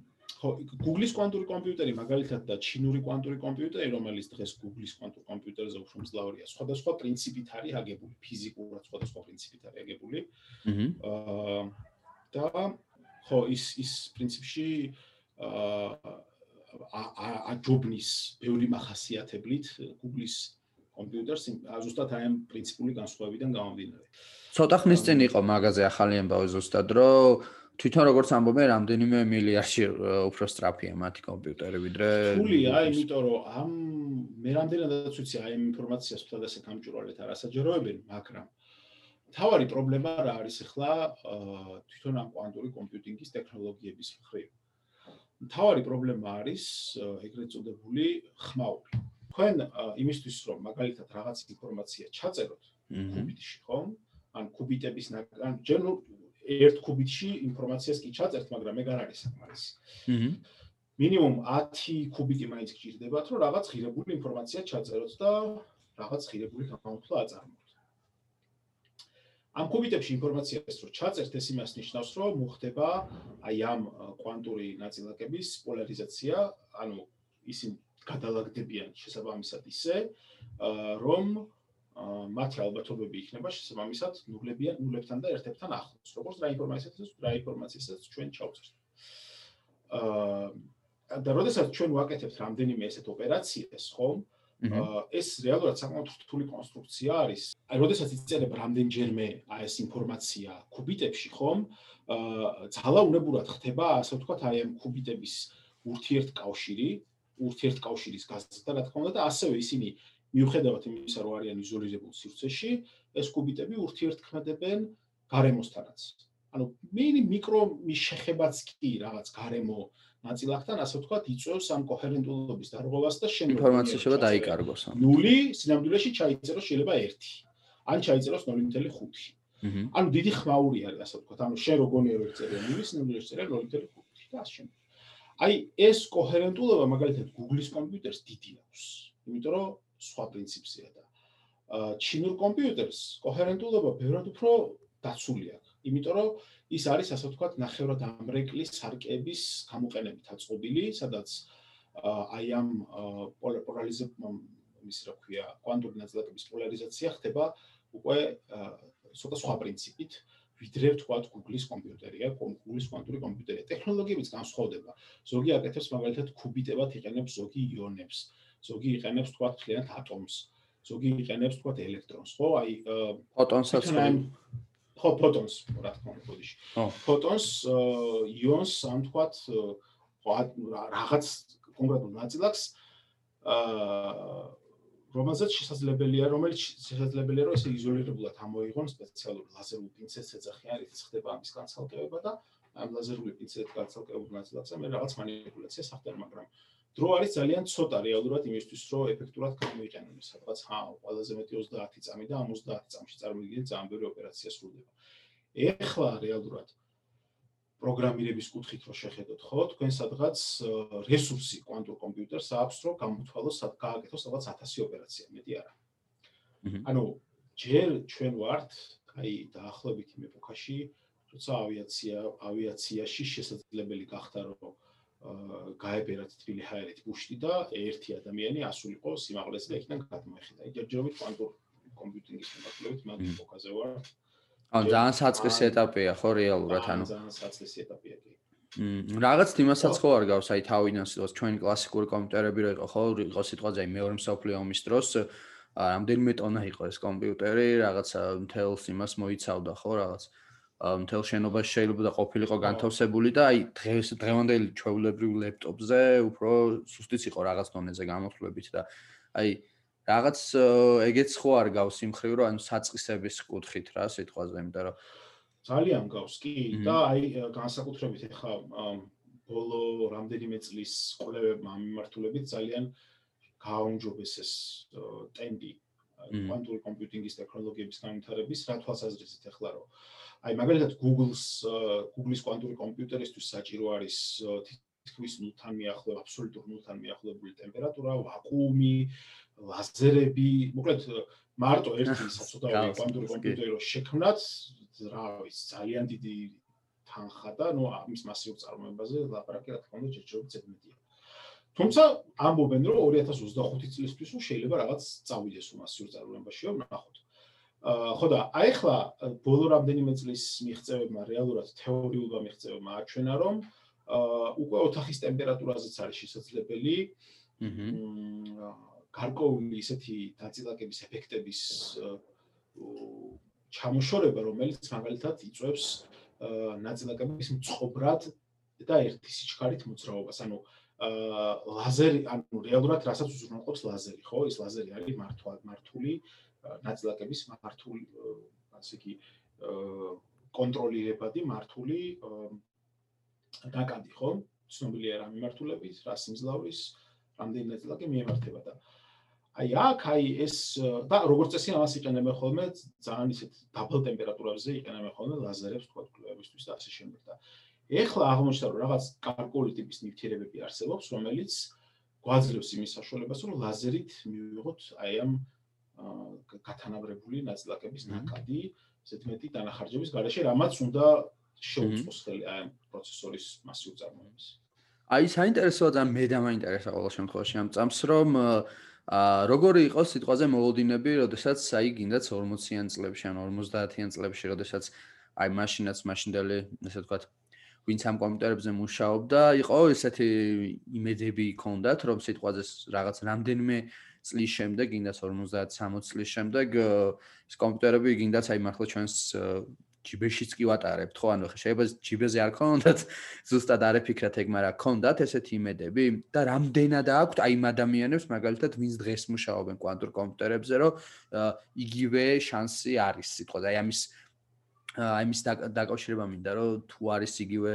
S2: ხო, Google-ის კვანტური კომპიუტერი მაგალითად და ჩინური კვანტური კომპიუტერი, რომელიც დღეს Google-ის კვანტურ კომპიუტერზე უფრო მძლავრია, სხვადასხვა პრინციპით არის აგებული, ფიზიკურად სხვადასხვა პრინციპით არის აგებული. აა და ხო, ის ის პრინციპში აა აჯობნის ბევრი מחასიათებლით Google-ის კომპიუტერს ზუსტად აი ამ პრინციპული განსხვავებიდან გამომდინარე.
S1: ცოტა ხნის წინ იყო მაღაზია ახალი ამბავი ზუსტად, რომ თვითონ როგორც ამბობენ, რამდენიმე მილიარდში უფრო სწრაფია მათი კომპიუტერი ვიდრე
S2: ფულია, იმიტომ რომ ამ მე რამდენადაც ვიცი აი ამ ინფორმაციას თვითონ ასე გამჭვირვალეთ არასაჯეროებენ, მაგრამ თავარი პრობლემა რა არის ახლა თვითონ ამ კვანტური კომპიუტინგის ტექნოლოგიების მხრივ. თავარი პრობლემა არის ეგრეთ წოდებული ხმაური. თქვენ იმისთვის რომ მაგალითად რაღაც ინფორმაცია ჩაწეროთ კუბიტში, ხომ? ან კუბიტების ან ჯერ ერთ კუბიტში ინფორმაციას კი ჩაწერთ, მაგრამ ეგ არ არის საკმარისი. აჰა. მინიმუმ 10 კუბიტი მაინც გჭირდებათ, რომ რაღაც ღირებული ინფორმაცია ჩაწეროთ და რაღაც ღირებული გამოთვლა აწარმოოთ. ამ კუბიტებში ინფორმაციას რო ჩაწერთ, ეს იმას ნიშნავს, რომ მოხდება აი ამ კვანტური ნაწილაკების პოლარიზაცია, ანუ ისინი გადალაგდებიან შესაბამისად ისე, რომ მათი ალბათობები იქნება შესაბამისად ნულებიან ნულებთან და ერთებთან ახლოს. როგორც რა ინფორმაციასაც რა ინფორმაციასაც ჩვენ ჩავწერთ. აა და როდესაც ჩვენ ვაკეთებთ რამდენიმე ესეთ ოპერაციას, ხომ? ეს რეალურად საკმაოდ რთული კონსტრუქცია არის. აი, როდესაც იწერებ რამდენჯერმე აი ეს ინფორმაცია კუბიტებში, ხომ? აა ძალაუნებურად ხდება, ასე ვთქვათ, აი ამ კუბიტების ურთიერთკავშირი, ურთიერთკავშირის გაზრდა, რა თქმა უნდა, და ასევე ისინი მიუხედავად იმისა, რომ არიან იზოლირებულ სივრცეში, ეს კუბიტები ურთიერთქმედებენ გარემოსთანაც. ანუ მინი მიკრო მიშეხებაც კი რაღაც გარემო ნაწილაკთან, ასე ვთქვათ, იწვევს ამ კოჰერენტულობის დარღვევას და შენ
S1: ინფორმაცია შეიძლება დაიკარგოს.
S2: 0 სინამდვილეში ჩაიწეროს შეიძლება 1. ან ჩაიწეროს 0.5. ანუ დიდი ხმაური არის, ასე ვთქვათ, ანუ შენ როგონია რომ წერია 0, სინამდვილეში წერია 0.5 და ასე შემდეგ. აი ეს კოჰერენტულობა მაგალითად Google-ის კომპიუტერს დიდი აქვს. იმიტომ რომ სხვა პრინციპია და ჩინურ კომპიუტერს კოჰერენტულობა ბევრად უფრო დაცული აქვს. იმიტომ რომ ის არის ასე ვთქვათ ნახევრად ამრეკლის სარკების გამოყენებით აწყობილი, სადაც აი ამ პოლარიზება ის რა ქვია, კვანტური ნაწილაკების პოლარიზაცია ხდება უკვე ცოტა სხვა პრინციპით. ვიდრე ვთქვათ Google-ის კომპიუტერია, Google-ის კვანტური კომპიუტერია. ტექნოლოგიებიც განსხვავდება. ზოგი აკეთებს მაგალითად კუბიტებად იყენებს ზოგი იონებს, ზოგი იყენებს თქვა მთლიანად ატომს, ზოგი იყენებს თქვა ელექტრონს, ხო? აი
S1: ფოტონსაც
S2: ხო ფოტონს, რა თქმა უნდა, ბოდიში. ფოტონს იონს ან თქვა რაღაც კონკრეტულ ნაწილაკს აა რომელზეც შესაძლებელია, რომელიც შესაძლებელია, რომ ესე იზოლირებულად ამოიღონ სპეციალურ ლაზერულ პინცეტს ეძახიან, რითიც ხდება ამის განცალკევება და ამ ლაზერული პინცეტით განცალკეულ ნაწილაკზე მე რაღაც მანიპულაცია სახდება, მაგრამ აა დრო არის ძალიან ცოტა რეალურად იმისთვის, რომ ეფექტურად გამოიყენონ. სადღაც ხა ყველაზე მეტი 30 წამი და ამ 30 წამში წარმოგიდგენთ ძალიან ბევრი ოპერაცია სრულდება. ეხლა რეალურად პროგრამირების კუთხით რო შეხედოთ, ხო, თქვენ სადღაც რესურსი კვანტურ კომპიუტერს აქვს, რომ გამოთვალოს, გააკეთოს სადღაც 1000 ოპერაცია, მეტი არა. ანუ ჯერ ჩვენ ვართ, აი, დაახლოებით იმ ეპოქაში, როცა ავიაცია, ავიაციაში შესაძლებელი გახდა, რომ გაებერათ თბილი ჰაერით ბუშტი და ერთი ადამიანი ასულიყო სიმაღლეზე და იქიდან გადმოეხიდა. ჯერჯერობით კვანტურ კომპიუტინგის მიმართულებით მაგ ეპოქაზე ვართ.
S1: ან ძალიან საწყის ეტაპია ხო რეალურად ანუ?
S2: ძალიან საწყის ეტაპია კი.
S1: მ რაღაც იმასაც ხო. არ გავს აი თავიდან სიტყვას ჩვენი კლასიკური კომპიუტერები რო იყო ხო? იყო სიტყვაზე აი მეორე მსოფლიო ომის დროს რამდენიმე ტონა იყო ეს კომპიუტერი რაღაცა მთელს იმას მოიცავდა ხო რაღაც მთელ შენობაში შეიძლება და ყოფილიყო განთავსებული და აი დღეს დღევანდელი ჩვეულებრივ ლეპტოპზე უფრო სუსტიც იყო რაღაც დონეზე გამოთვლებით და აი რაღაც ეგეც ხო არ გავს იმ ხრივ რომ ანუ საწყისების კუთხით რა სიტყვაზე იმიტომ რომ
S2: ძალიან გავს კი. და აი განსაკუთრებით ახლა ბოლო რამდენიმე წლის კვლევებმა მიმართულებით ძალიან გააუმჯობესეს ტემპი კვანტური კომპიუტინგის ტექნოლოგიების განვითარების რა თვალსაზრისით ახლა რომ აი მაგალითად Google-ს Google-ის კვანტური კომპიუტერისთვის საჭირო არის თითქმის ნულთან მიახლოებული აბსოლუტურ ნულთან მიახლოებული ტემპერატურა, ვაკუუმი, ლაზერები, მოკლედ მარტო ერთი საცოდავი კვანტური კომპიუტერი რო შექმნათ, რა ვიცი, ძალიან დიდი თანხა და ნუ ამის მასიურ წარმოებაზე ლაპარაკი რა თქმა უნდა ჯერჯერობით ზედმეტია. თუმცა ამბობენ რომ 2025 წლისთვის შეიძლება რაღაც წავიდეს მასიურ წარმოებაშიო ნახოთ. აა ხო და აი ხლა ბოლო რამდენიმე წლის მიღწევებმა რეალურად თეორიულმა მიღწევებმა აჩვენა რომ უკვე ოთახის ტემპერატურაზეც არის შესაძლებელი აჰა გარკვეული ისეთი დაწილაკების ეფექტების ჩამოშორება რომელიც მაგალითად იწვევს ნაწილაკების მწყობრად და ერთი სიჩქარით მოძრაობას. ანუ აა ლაზერი, ანუ რეალურად რასაც უზრუნველყოფს ლაზერი, ხო? ეს ლაზერი არის მართვა მართული ნაწილაკების მართული ასე კი კონტროლირებადი მართული დაკადი, ხო? ცნობილია რა მიმართულებით, რა სიმძლავრის, რამდენი ნაწილაკი მიემართება და აი აქ აი ეს და როგორც წესი ამას იყენებენ ხოლმე ძალიან ისეთ დაბალ ტემპერატურებზე იყენებენ ხოლმე ლაზერებს თქვა კლუბებისთვის და ასე შემდეგ და ეხლა აღმოჩნდა რომ რაღაც კარკული ტიპის ნივთიერებები არსებობს რომელიც გვაძლევს იმის საშუალებას რომ ლაზერით მივიღოთ აი ამ გათანაბრებული ნაწილაკების ნაკადი ესეთ მეტი დანახარჯების garaშე რამაც უნდა შეუწყოს ხელი აი ამ პროცესორის მასიურ წარმოებას.
S1: აი საინტერესოა და მე დამაინტერესა ყოველ შემთხვევაში ამ წამს რომ აა როგორი იყო სიტყვაზე მოლოდინები, როდესაც აი გინდაც 40-იან წლებში ან 50-იან წლებში, როდესაც აი მაშინაც მაშინდელი, ესე ვთქვათ, ვინც ამ კომპიუტერებზე მუშაობდა, იყო ესეთი იმედები ჰქონდათ, რომ სიტყვაზე რაღაც რამდენიმე წლის შემდეგ, გინდაც 50-60 წლის შემდეგ ეს კომპიუტერები გინდაც აი მართლა ჩვენს ჯიბეშიც კი ვატარებთ ხო? ანუ შეიძლება ჯიბეზე არ ქონდათ (laughs) ზუსტად არ ეფიქრათ ეგ მაგრამ ქონდათ ესეთი იმედები. და რამდენად აქვთ აი იმ ადამიანებს მაგალითად ვინც დღეს მუშაობენ კვანტურ კომპიუტერებზე რომ იგივე შანსი არის სიტყვა აი ამის აი ამის დაკავშირება მინდა რომ თუ არის იგივე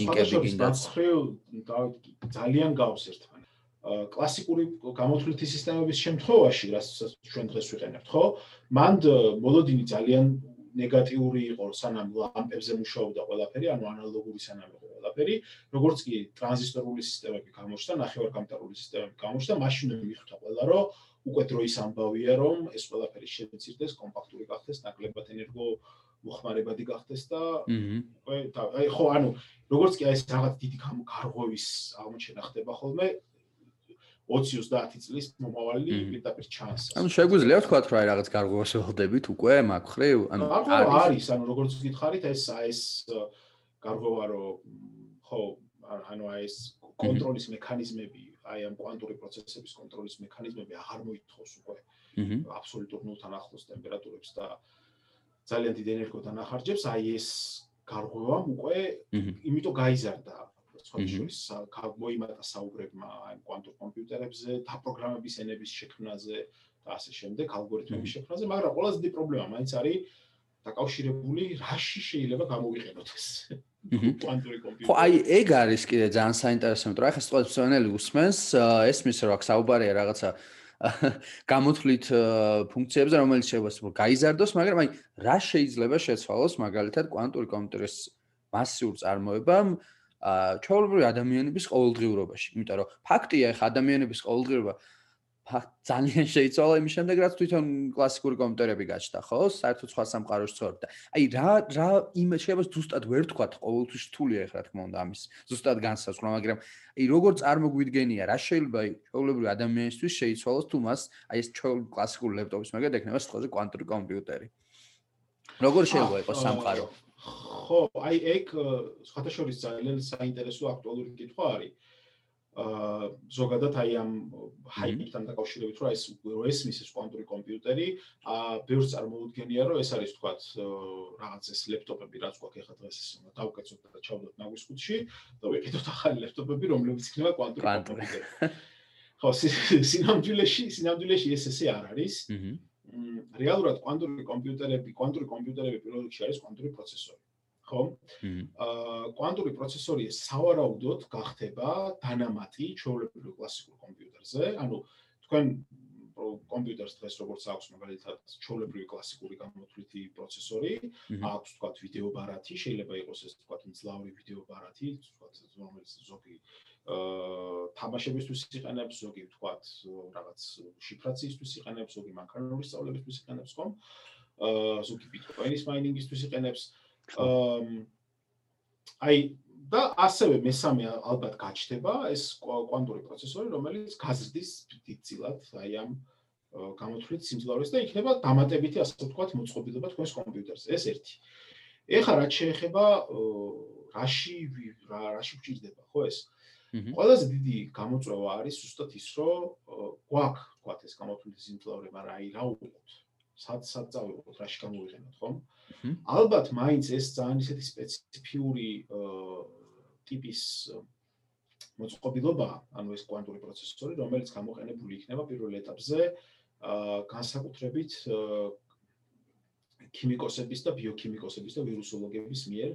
S2: ლინკები გინდათ ძალიან გავს ერთმანეთს კლასიკური გამოთვლითი სისტემების შემთხვევაში, რასაც ჩვენ დღეს ვიყენებთ, ხო? მანდ მოლოდინი ძალიან ნეგატიური იყო სანამ ლამპებზე მუშაობდა ყველაფერი, ანუ ანალოგური სანამ იყო ყველაფერი, როგორც კი ტრანზისტორული სისტემები გამოჩნდა, ნახევარკამტარული სისტემები გამოჩნდა, მაშინ მიხვდა ყველა, რომ უკვე დროის ამბავია, რომ ეს ყველაფერი შეცირდეს, კომპაქტური გახდეს, ნაკლებად ენერგო მოხმარებადი გახდეს და უკვე აი ხო, ანუ როგორც კი აი ეს რაღაც დიდი გარღვევის აღმოჩენა ხდება ხოლმე, 20-30 წლის მომავალი პირდაპირ ჩანს.
S1: ანუ შეგვიძლია ვთქვა, აი რაღაც გარღვევას ველოდებით უკვე მაგ ხრივ,
S2: ანუ არის, ანუ როგორც გითხარით, ეს ეს გარღვევა რომ ხო, ანუ აი ეს კონტროლის მექანიზმები, აი ამ კვანტური პროცესების კონტროლის მექანიზმები აღარ მოითხოვს უკვე აბსოლუტურ ნულთან ახლოს ტემპერატურებს და ძალიან დიდ ენერგიას ანახარჯებს, აი ეს გარღვევა უკვე იმიტომ გაიზარდა სხვა შორის მოიმატა საუბრებმა აი კვანტურ კომპიუტერებზე, დაპროგრამების ენების შექმნაზე და ასე შემდეგ, ალგორითმების შექმნაზე, მაგრამ ყველაზე დიდი პრობლემა მაინც არის დაკავშირებული რაში შეიძლება გამოვიყენოთ ეს კვანტური კომპიუტერი.
S1: ხო, აი ეგ არის კიდე ძალიან საინტერესო, მეტყვი, ახლა სწორედ ფსიონელი უსმენს, ესმის რომ აქ საუბარია რაღაცა გამოთვლით ფუნქციებზე, რომელიც შეიძლება გაიზარდოს, მაგრამ აი რა შეიძლება შეცვალოს მაგალითად კვანტური კომპიუტერის მასიურ წარმოებამ აა ჩვეულებრივი ადამიანების ყოველდღიურობაში, იმიტომ რომ ფაქტია, ხა ადამიანების ყოველდღიურობა ძალიან შეიცვალა იმის შემდეგ, რაც თვითონ კლასიკური კომპიუტერები გაჩნდა, ხო? საერთოდ სხვა სამყაროში ცხოვრობდა. აი რა რა იმ შეიძლება ზუსტად ვერ თქვა, ყოველთვის რთულია ეხლა თქმა უნდა ამის ზუსტად განსაზღვრა, მაგრამ აი როგორ წარმოგვიდგენია, რა შეიძლება ჩვეულებრივი ადამიანისთვის შეიცვალოს თუ მას აი ეს ჩვეულებრივი კლასიკური ლეპტოპის მაგალითად ექნება სიტყვაზე კვანტური კომპიუტერი. როგორ შეიძლება იყოს სამყარო?
S2: ხო, აი ეგ სხვათა შორის ძალიან საინტერესო აქტუალური კითხვა არის. აა ზოგადად აი ამ ჰაიპთან დაკავშირებით, რომ ეს რო ესმის ეს კვანტური კომპიუტერი, აა ბევრს წარმოუდგენია, რომ ეს არის თქვათ რაღაც ეს ლეპტოპები, რაც გვაქვს ახლა დღეს უნდა დავკეთოთ და ჩავდოთ ნაგვის კუთხში და ვიყიდოთ ახალი ლეპტოპები, რომლებიც იქნება კვანტური კომპიუტერი. (laughs) ხო, სინამდვილეში, სინამდვილეში ეს ესე არ არის. აჰა რეალურად კვანტური კომპიუტერები, კვანტური კომპიუტერები პირველ რიგში არის კვანტური პროცესორი. ხო? აა კვანტური პროცესორი სავარაუდოდ გახდება დანამატი ჩვეულებრივ კლასიკურ კომპიუტერზე, ანუ თქვენ კომპიუტერს დღეს როგორც აქვს მაგალითად ჩვეულებრივი კლასიკური გამოთვლითი პროცესორი, აქვს თქვა ვიდეო ბარათი, შეიძლება იყოს ეს თქვა მძლავრი ვიდეო ბარათი, თქვა რომელიც ზოგი აა თამაშებისთვის იყენებს, ზოგი თქვა რაღაც შიფრაციისთვის იყენებს, ზოგი მანქანური სწავლებისთვის იყენებს, ხომ? აა ზოგი ბიტკოინის მაინინგისთვის იყენებს. აა აი და ასევე მესამე ალბათ გაჩნდება ეს კვანტური პროცესორი, რომელიც გაზრდის დიდწილად აი ამ გამოთვლით სიმძლავრეს და იქნება დამატებითი ასე ვთქვათ მოწყობილობა თქვენს კომპიუტერზე. ეს ერთი. ეხლა რაც შეეხება რაში რაში გვჭირდება, ხო ეს? ყველაზე დიდი გამოწვევა არის ზუსტად ის, რომ გვაქვს ვთქვათ ეს გამოთვლითი სიმძლავრე, მაგრამ აი რა უყურებთ? სად სად წავიღოთ, რაში გამოვიყენოთ, ხო? ალბათ მაინც ეს ძალიან ისეთი სპეციფიური ტიპის მოწყობილობა, ანუ ეს კვანტური პროცესორი, რომელიც გამოყენებული იქნება პირველ ეტაპზე აა განსაკუთრებით ქიმიკოსების და ბიოქიმიკოსების და ვირუსოლოგების მიერ,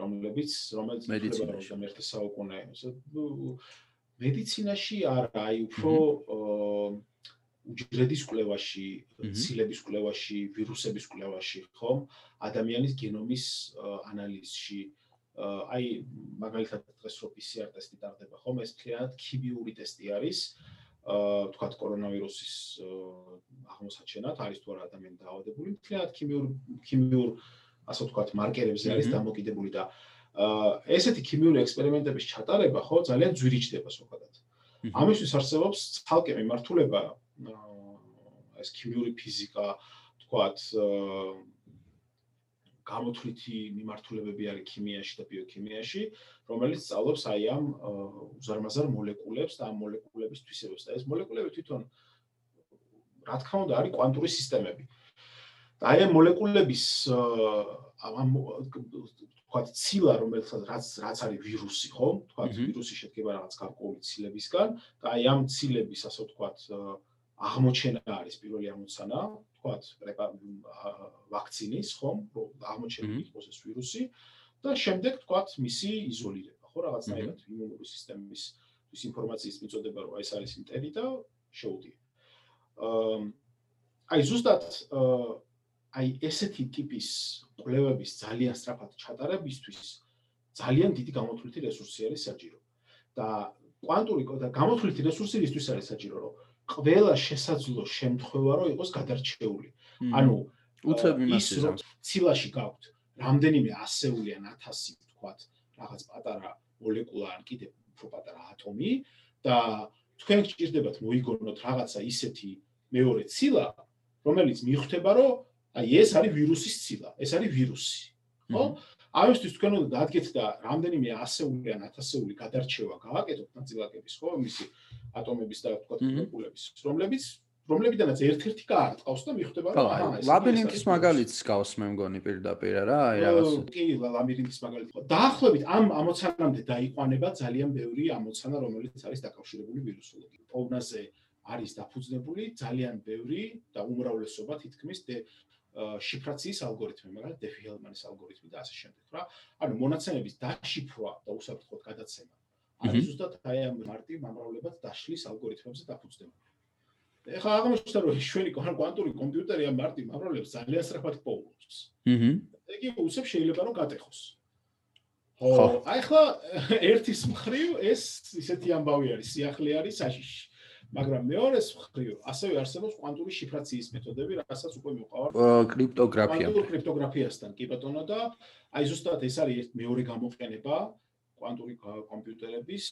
S2: რომლებიც რომელიც
S1: მედიცინაში.
S2: მერტე საუკუნე. მედიცინაში არა, აი უფრო უჯრედის კვლევაში, ცილების კვლევაში, ვირუსების კვლევაში, ხო? ადამიანის გენომის ანალიზში, აი მაგალითად დღეს რო PCR ტესტი ტარდება ხომ? ეს თლიანად ქიმიური ტესტი არის. აა თქვათ კორონავირუსის აღმოსაჩენად არის თუ არა ადამიანი დაავადებული თლიანად ქიმიურ ქიმიურ ასე ვთქვათ მარკერებზე არის დამოკიდებული და აა ესეთი ქიმიური ექსპერიმენტების ჩატარება ხო ძალიან ძვირიჭდება ზოგადად ამისთვის არსებობს ცალკე მიმართულება ეს ქიმიური ფიზიკა თქვათ გამოთვლითი მიმართულებები არის ქიმიაში და ბიოქიმიაში, რომელიც სწავლობს აი ამ უზარმაზარ მოლეკულებს და ამ მოლეკულების თვისებებს და ეს მოლეკულები თვითონ რა თქმა უნდა არის კვანტური სისტემები. და აი ამ მოლეკულების ამ თქვა ცილა რომელიც რაც რაც არის ვირუსი, ხო? თქვა ვირუსი შედგება რაღაც გარკვეული ცილებისგან და აი ამ ცილების ასე ვთქვა აღმოჩენა არის პირველი ამოცანა, თქვათ, ვაქცინის, ხომ, რომ აღმოჩენილი იყოს ეს ვირუსი და შემდეგ თქვათ მისი იზოლირება, ხო, რაღაცნაირად იმუნური სისტემის ის ინფორმაციის მიწოდება, რომ ეს არის ინტერი და შეუდია. აა აი ზუსტად აი ესეთი ტიპის კვლევების ძალიან სწრაფად ჩატარებისთვის ძალიან დიდი გამოთვლითი რესურსი არის საჭირო. და კვანტური და გამოთვლითი რესურსი ისთვის არის საჭირო, რომ ყველა შესაძლო შემთხვევა რო იყოს გადარჩეული. ანუ
S1: უცებ იმას ის
S2: ცილაში გაქვთ რამდენიმე ასეული ან 1000 ვთქვათ, რაღაც პატარა მოლეკულა ან კიდე უფრო პატარა ატომი და თქვენ გჭირდებათ მოიგონოთ რაღაცა ისეთი მეორე ცილა, რომელიც მიხვდება, რომ აი ეს არის ვირუსის ცილა, ეს არის ვირუსი. ხო? აისთვის თქვენ უნდა დადგეთ და რამდენიმე ასეული ან ათასეული გადარჩევა გააკეთოთ ნაწილაკების ხო? მისი ატომების და თქვა მოლეკულების რომლებიც რომლებიდანაც ერთ-ერთი გაარტყავს და მიხვდება
S1: რომ აა ლაბირინთის მაგალითს გავს მე მგონი პირდაპირ რა აი რაღაც
S2: კი ლაბირინთის მაგალითი ხო. დაახლოებით ამ ამოცანამდე დაიყვანება ძალიან ბევრი ამოცანა რომელიც არის დაკავშირებული ვირუსოლოგიით. პოვნაზე არის დაფუძნებული ძალიან ბევრი და უმრავლესობა თითქმის შიფრაციის ალგორითმი, მაგალითად დეფი-ჰელმანის ალგორითმი და ასე შემდეგ, რა. ანუ მონაცემების დაშიფრვა და უსაფრთხოდ გადაცემა არის ზუსტად აი ამ მარტივ მომრავლებად დაშლის ალგორითმებზე დაფუძნებული. ეხლა აღმოჩნდა რომ შვენი კვანტური კომპიუტერი ამ მარტივ მომრავლებს ძალიან სწრაფად პოულობს.
S1: აჰა.
S2: იგი უსებ შეიძლება რომ გატეხოს. ხო, აი ხა (laughs) ერთის მხრივ ეს ისეთი ამბავი არის, სიახლე არის საშიში. მაგრამ მეორეს მხრივ ასევე არსებობს კვანტური შიფრაციის მეთოდები, რასაც უკვე მიყავართ
S1: კრიპტოგრაფია.
S2: კვანტურ კრიპტოგრაფიასთან კი ბატონო და აი ზუსტად ეს არის ერთ მეორე გამოყენება კვანტური კომპიუტერების,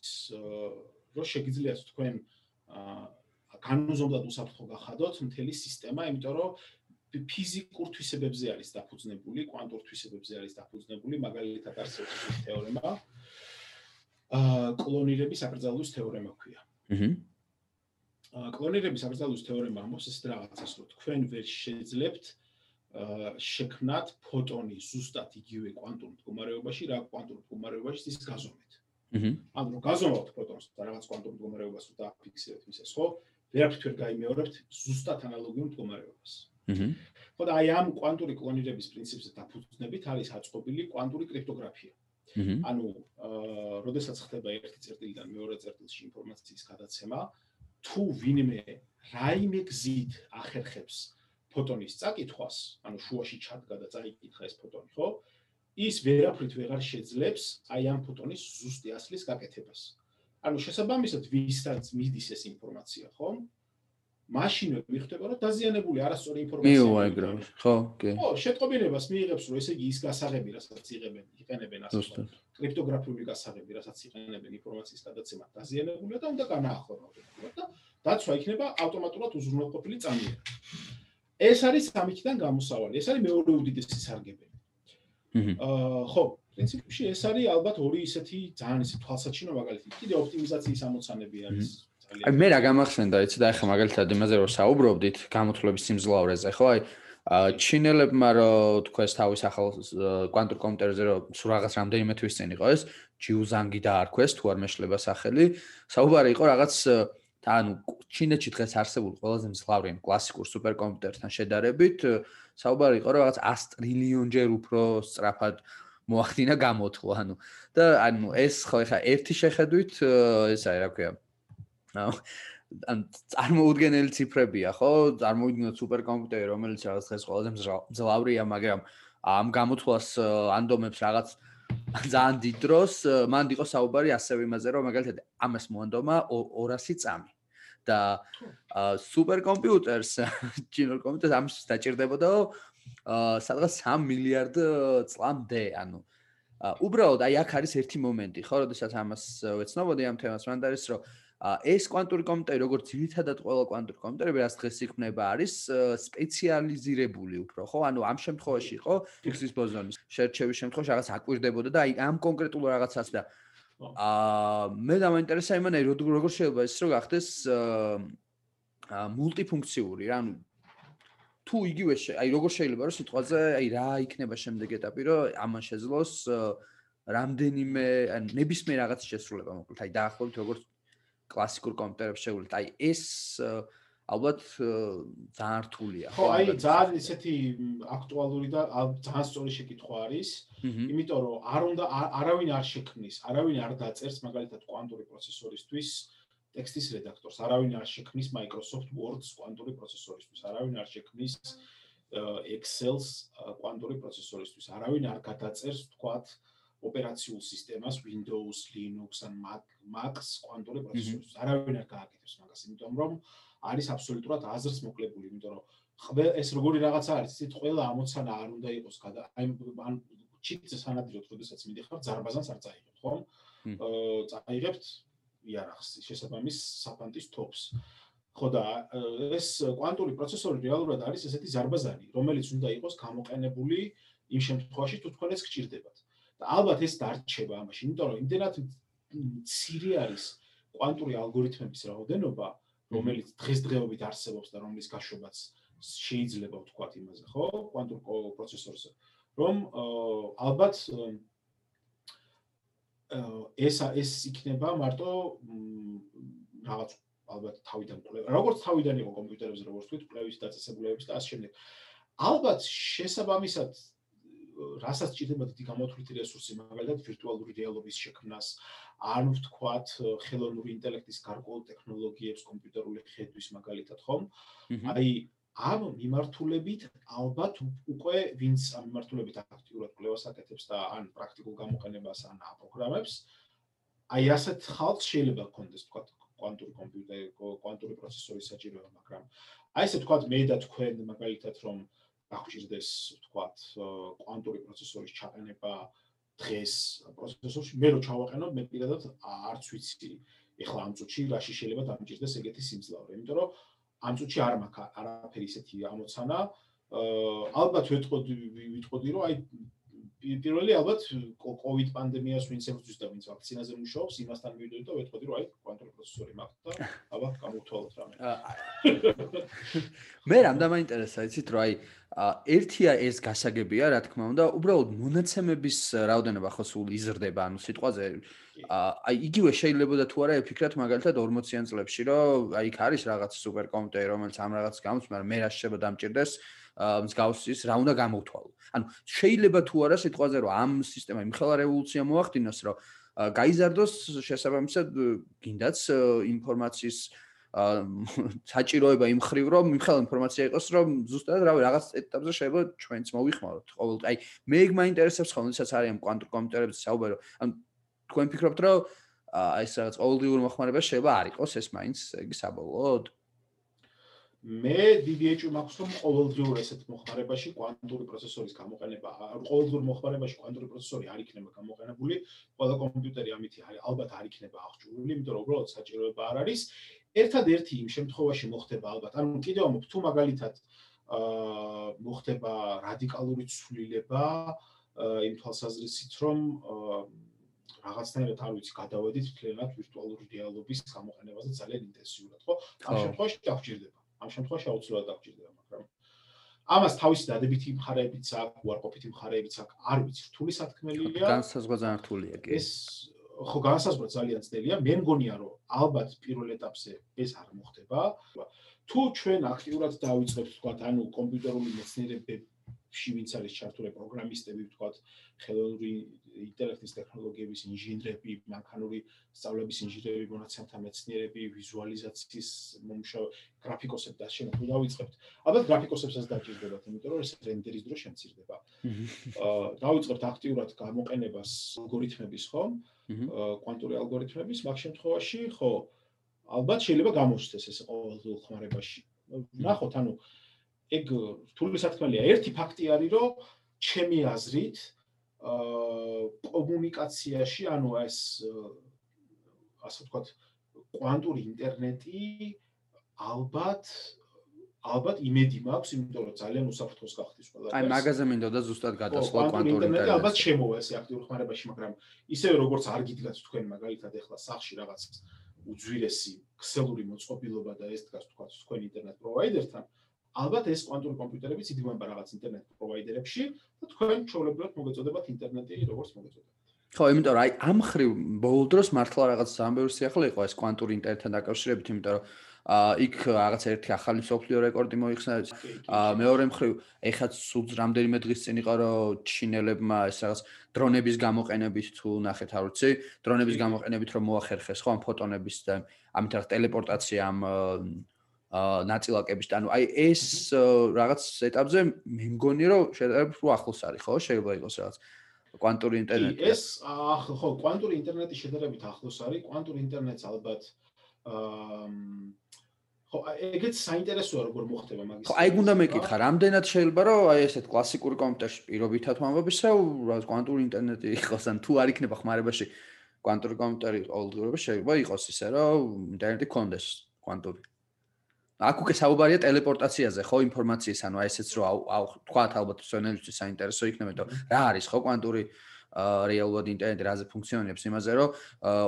S2: რომ შეგიძლიათ თქვენ განუზომდად უსაფრთხო გახადოთ მთელი სისტემა, იმიტომ რომ ფიზიკურ თვისებებზე არის დაფუძნებული, კვანტურ თვისებებზე არის დაფუძნებული, მაგალითად არსებობს თეორემა. აა კლონირების აკრძალვის თეორემა ქვია. აჰა. კლონირების აკრძალვის თეორემა ამბობს ეს რაღაცას, რომ თქვენ ვერ შეძლებთ შექმნათ ფოტონი ზუსტად იგივე კვანტურ მდგომარეობაში, რა კვანტურ მდგომარეობაში ის გაზომეთ. აჰა. ანუ რომ გაზომოთ ფოტონს და რაღაც კვანტურ მდგომარეობას და ფიქსირებთ ისეს, ხო? ვერაფერ ვერ გაიმეორებთ ზუსტად ანალოგიურ მდგომარეობას.
S1: აჰა.
S2: ხო და აი ამ კვანტური კლონირების პრინციპზე დაფუძნებით არის აწყობილი კვანტური კრიპტოგრაფია.
S1: აჰა.
S2: ანუ აა, როდესაც ხდება ერთი წერტილიდან მეორე წერტილში ინფორმაციის გადაცემა, თუ ვინმე რაიმე გზით ახერხებს ფოტონის წაკითხვას, ანუ შუაში ჩადგა და წაიკითხა ეს ფოტონი, ხო? ის ვერაფრით ვეღარ შეძლებს აი ამ ფოტონის ზუსტი ასლის გაკეთებას. ანუ შესაბამისად ვისაც მიდის ეს ინფორმაცია, ხო? მაშინვე მიხვდება, რომ დაზიანებული არასწორი ინფორმაცია.
S1: მიუღეგრო, ხო, კი.
S2: ხო, შეტყობინებას მიიღებს, რომ ესე იგი ის გასაღები, რასაც იღებენ, იყენებენ ასე. კრიპტოგრაფიული გასაღები, რასაც იყენებენ ინფორმაციის გადაცემა, დაზიანებულია და უნდა განაახოროს და დაცვა იქნება ავტომატურად უზრუნველყოფილი წამიერად. ეს არის სამიქიდან გამოსავალი. ეს არის მეორე უდიდესი სარგებელი. აა ხო, პრინციპში ეს არის ალბათ ორი ისეთი ძალიან ისეთი თვალსაჩინო მაგალითი. კიდე ოპტიმიზაციის ამოცანები არის
S1: აი მე რა გამახსენდა იცი და ახლა მაგალითად იმაზე რომ საუბრობდით გამოთვლების სიმძლავრეზე ხო? აი აა, ჩინელებმა რომ თქვეს თავის ახალ აა, კვანტურ კომპიუტერზე რომ სულ რაღაც რამდენიმე თვის წინ იყო ეს ჯიუზანგი დაარქვეს თუ არ მეშლება სახელი. საუბარი იყო რაღაც აა, ანუ ჩინეთში დღეს არსებულ ყველაზე მსხლავი იმ კლასიკურ სუპერკომპიუტერთან შედარებით აა, საუბარი იყო რომ რაღაც 100 ტრილიონჯერ უფრო სწრაფად მოახდინა გამოთვლა ანუ. და ანუ ეს ხო ეხა ერთი შეხედვით აა, ეს არის რა ქვია ანუ ან წარმოუდგენელი ციფრებია, ხო? წარმოუდგენელ სუპერკომპიუტერი, რომელიც რაღაც დღეს ყველაზე მძლავრია, მაგრამ ამ გამოთვლას ანდომებს რაღაც ძალიან დიდ დროს. მანდ იყო საუბარი ასევე იმაზე, რომ მაგალითად ამას მოანდომა 200 წამი. და სუპერკომპიუტერს, (laughs) ჩინურ კომპიუტერს ამის დაჭirdებოდა სადღაც 3 მილიარდ წლამდე, ანუ უბრალოდ აი აქ არის ერთი მომენტი, ხო, როდესაც ამას ვეცნობოდი ამ თემას, მანდ არის რომ ეს კვანტური კომპიუტერი როგორც ძირითადად ყველა კვანტური კომპიუტერები რაც დღეს იქმნება არის სპეციალიზირებული უფრო ხო? ანუ ამ შემთხვევაში ხო ფიქსის ბოზონის შერჩევის შემთხვევაში რაღაც აკვირდებოდა და აი ამ კონკრეტულ რაღაცას და აა მე დამაინტერესა იმან აი როგორ შეიძლება ეს რო გახდეს აა მულტიფუნქციური რა ანუ თუ იგივე აი როგორ შეიძლება რომ სიტყვაზე აი რა იქნება შემდეგ ეტაპი რომ ამან შეძლოს რამდენიმე ან ნებისმიერ რაღაც შესრულება მოკლედ. აი დაახლოებით როგორც კლასიკურ კომპიუტერებს შეგვიძლია. აი ეს ალბათ ძალიან რთულია.
S2: ხო, აი ძალიან ისეთი აქტუალური და ძალიან სწორი შეკითხვა არის. იმიტომ რომ არ უნდა არავინ არ შექმნის, არავინ არ დაწერს მაგალითად კვანტური პროცესორისთვის ტექსტის რედაქტორს, არავინ არ შექმნის Microsoft Word-ს კვანტური პროცესორისთვის, არავინ არ შექმნის Excel-ს კვანტური პროცესორისთვის, არავინ არ გადაწერს თქვათ ოპერაციულ სისტემას Windows, Linux ან Mac, Mac-ს კვანტური პროცესორს. არავინ არ გააკეთებს მაგას, იმიტომ რომ არის აბსოლუტურად აზრს მოკლებული, იმიტომ რომ ყველა ეს როგორი რაღაცა არის, ისეთ ყველა ამოცანა არ უნდა იყოს გადა აი ან ჩიტზე სანადიროთ, როდესაც მიდიხარ, ზარბაზანს არ წაიღებთ, ხო? აა წაიღებთ იარაღს, შესაბამის საფანტის თოფს. ხო და ეს კვანტური პროცესორი რეალურად არის ესეთი ზარბაზანი, რომელიც უნდა იყოს გამოყენებული იმ შემთხვევაში, თუ თქვენ ეს გჭირდებათ. და ალბათ ეს დარჩება ამაში, იმიტომ რომ იმდენად ცირე არის კვანტური ალგორითმების რაოდენობა, რომელიც დღესდღეობით არსებობს და რომლის გაშვებაც შეიძლება ვთქვათ იმაზე, ხო? კვანტურ პროცესორზე, რომ ალბათ ეს ეს იქნება მარტო რაღაც ალბათ თავიდან კვლევა. როგორც თავიდან იყო კომპიუტერებზე, როგორც თქვით, კვლევის დაწესებულებების და ასე შემდეგ. ალბათ შესაბამისად რასაც ჭირდება დიდი გამოთვლითი რესურსი, მაგალითად ვირტუალური რეალობის შექმნას, ან ვთქვათ, ხელოვნური ინტელექტის გარკვეულ ტექნოლოგიებს კომპიუტერული ხედვის მაგალითად, ხომ? აი ამ მიმართულებით ალბათ უკვე ვინც ამ მიმართულებით აქტიურად კვლევას აკეთებს და ან პრაქტიკულ გამოყენებას ან აპროგრამებს, აი ასეთ ხალხს შეიძლება გქონდეს ვთქვათ კვანტური კომპიუტერი, კვანტური პროცესორის საჭიროება, მაგრამ აი ესე ვთქვათ მე და თქვენ მაგალითად რომ აღჭირდეს ვთქვათ კვანტური პროცესორის ჩაყენება დღეს პროცესორში. მე რო ჩავაყენო მე პირადად არც ვიცი ეხლა ამ წუთში რაში შეიძლება დამჭირდეს ეგეთი სიმძლავრე იმიტომ რომ ამ წუთში არ მაქვს არაფერი ისეთი ამოცანა. ალბათ ვეთყოდი ვიტყოდი რომ აი პირველი ალბათ COVID პანდემიას ვინც ებრძვის და ვინც ვაქცინაზე მუშაობს, იმასთან მივიდოდი და ვეთქოდი რომ აი კვანტური პროცესორი მაქვს და ალბათ გამოვთვალოთ რამე. (laughs)
S1: მე რამ დამაინტერესა იცით რომ აი ერთია ეს გასაგებია, რა თქმა უნდა, უბრალოდ მონაცემების რაოდენობა ხო სულ იზრდება, ანუ სიტყვაზე აი იგივე შეიძლება თუ არა ეფიქრათ მაგალითად 40-იან წლებში, რომ აი იქ არის რაღაც სუპერკომპიუტერი, რომელიც ამ რაღაცს გამოც, მაგრამ მე რა შეიძლება დამჭირდეს მსგავსის რა უნდა გამოვთვალო. ანუ შეიძლება თუ არა სიტყვაზე რომ ამ სისტემა იმხელა რევოლუცია მოახდინოს, რომ გაიზარდოს შესაბამისად გინდაც ინფორმაციის საჭიროება იმ ხრივ რომ იმხელა ინფორმაცია იყოს რომ ზუსტად რავი რაღაც ეტაპზე შეიძლება ჩვენც მოვიხმაროთ ყოველ აი მე იქ მაინტერესებს ხოლმე საერთოდ არის ამ კვანტურ კომპიუტერებზე საუბარო ანუ თქვენ ფიქრობთ რომ აი ეს რაღაც ყოველდღიურ მოხმარება შეიძლება არ იყოს ეს მაინც იგი საბოლოოდ
S2: მე დიდი ეჭვი მაქვს რომ ყოველდღიურ ესეთ მოხმარებაში კვანტური პროცესორის გამოყენება ყოველდღიურ მოხმარებაში კვანტური პროცესორი არ იქნება გამოყენებული ყველა კომპიუტერი არის ალბათ არ იქნება აღჭურვილი იმიტომ რომ უბრალოდ საჭიროება არ არის. ერთადერთი იმ შემთხვევაში მოხდება ალბათ ანუ კიდევ ამ თუ მაგალითად აა მოხდება რადიკალური ცვლილება იმ თვალსაზრისით რომ რაღაცნაირად არ ვიცი გადავედით მთლიანად ვირტუალური რეალობის გამოყენებაზე ძალიან ინტენსიურად ხო? ამ შემთხვევაში დაგჭირდება ამ შემთხვევაში აუცილებლად დაგჭირდება, მაგრამ ამას თავისი დადებითი მხარეებიც აქვს, უარყოფითი მხარეებიც აქვს, არ ვიცი, რთული სათქმელია.
S1: განსაზღვრა ძალიან რთულია კი.
S2: ეს ხო განსაზღვრა ძალიან ძნელია. მე მგონია, რომ ალბათ პირველ ეტაპზე ეს არ მოხდება. თუ ჩვენ აქტიურად დავიწყებთ, თქვა, ანუ კომპიუტერული მეცნიერებებში ვინც არის ჩართული პროგრამისტები, თქვა, ხელოვნური ინტელექტის ტექნოლოგიების ინჟინრები, მანქანური სწავლების ინჟინრები, მონაცემთა მეცნიერები, ვიზუალიზაციის მომუშავე, გრაფიკოსები და თუ დავიწყებთ. ალბათ გრაფიკოსებსაც დაჭირდებათ, იმიტომ რომ ეს რენდერის დრო შემცირდება. აა დავიწყებთ აქტიურად გამოყენებას ალგორითმების, ხო? აა კვანტური ალგორითმების მაგ შემთხვევაში, ხო, ალბათ შეიძლება გამოჩნდეს ეს ყოველდღიურ ხმარებაში. ნახოთ, ანუ ეგ რთული სათქმელია. ერთი ფაქტი არის, რომ ჩემი აზრით, კომუნიკაციაში, ანუ ეს ასე ვთქვათ, კვანტური ინტერნეტი ალბათ ალბათ იმედი მაქვს, იმიტომ რომ ძალიან უსაფრთხოს გახდის ყველა.
S1: აი, მაგაზე მინდოდა ზუსტად გადასვლა კვანტური ინტერნეტი.
S2: ალბათ შემოვა ეს აქტიურ ხმარებაში, მაგრამ ისევე როგორც არ გიდგათ თქვენ მაგალითად ახლა სახში რაღაც უძვირესი ქსელური მოწყობილობა და ეს დგას თქვა თქვენ ინტერნეტ პროვაიდერთან, ალბათ ეს კვანტური კომპიუტერებიც იდგმება რაღაც ინტერნეტ პროვაიდერებში და თქვენ ჩვეულებრივად მოგეწოდებათ ინტერნეტი როგორც მოგეწოდებათ.
S1: ხო, იმიტომ რომ აი ამ ხრივ ბოლო დროს მართლა რაღაც სამბეური სიახლე იყო ეს კვანტური ინტერნეტთან დაკავშირებით, იმიტომ რომ აა იქ რაღაც ერთი ახალი სოფლიო რეკორდი მოიხსნა. აა მეორე მხრივ ეხაც სულ რამდენიმე დღის წინ იყო რომ ჩინელებმა ეს რაღაც დრონების გამოყენებით თუ ნახეთ არ ვიცი, დრონების გამოყენებით რომ მოახერხეს ხო ამ ფოტონების და ამით რაღაც ტელეპორტაცია ამ ნაწილაკების ანუ აი ეს რაღაც ეტაპზე მე მგონი რომ შეიძლება უფრო ახლოს არის ხო? შეიძლება იყოს რაღაც კვანტური ინტერნეტი
S2: ეს ხო კვანტური ინტერნეტი შედარებით ახლოს არის. კვანტური ინტერნეტს ალბათ ხო ეგეც საინტერესოა როგორ მოხდება მაგის
S1: ხო აი გუნდა მეკითხა რამდენად შეიძლება რომ აი ესეთ კლასიკური კომპიუტერში პირობითად ვამბობისა რა კვანტური ინტერნეტი იყოს ან თუ არ იქნება ხმარებაში კვანტური კომპიუტერი ყოველდღიურად შეიძლება იყოს ისე რომ ინტერნეტი კონდეს კვანტური აქ უკვე საუბარია ტელეპორტაციაზე, ხო, ინფორმაციის, ანუ ესეც რო თქვათ ალბათ სვენელისთვის საინტერესო იქნება, და რა არის ხო კვანტური რეალურად ინტერნეტი რაზე ფუნქციონირებს იმაზე, რომ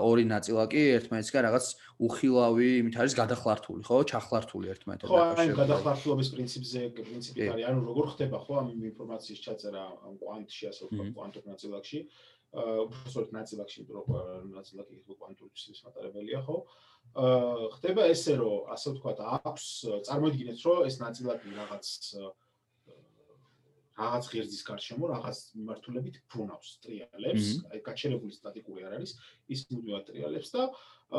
S1: ორი ნაწილაკი ერთმანეთისგან რაღაც უხილავი იმით არის გადახლართული, ხო, ჩახლართული ერთმანეთთან
S2: დაკავშირებით. ხო, აი გადახლართულობის პრინციპზე, პრინციპი არის, ანუ როგორ ხდება ხო ამ ინფორმაციის ჩაწერა ამ კვანტში, ასე ვთქვათ, კვანტურ ნაწილაკში. აა უბრალოდ ნაწილაკში, იმიტომ რომ ნაწილაკი კვანტური ცის მატარებელია, ხო? აა ხდება ესე რომ ასე ვთქვათ აქვს წარმოიდგინეთ რომ ეს ნაწილაკი რაღაც რაღაც ღერძის გარშემო რაღაც მიმართულებით ბრუნავს ტრიალებს აი გაჩერებული სტატიკური არ არის ის მუდმივად ტრიალებს და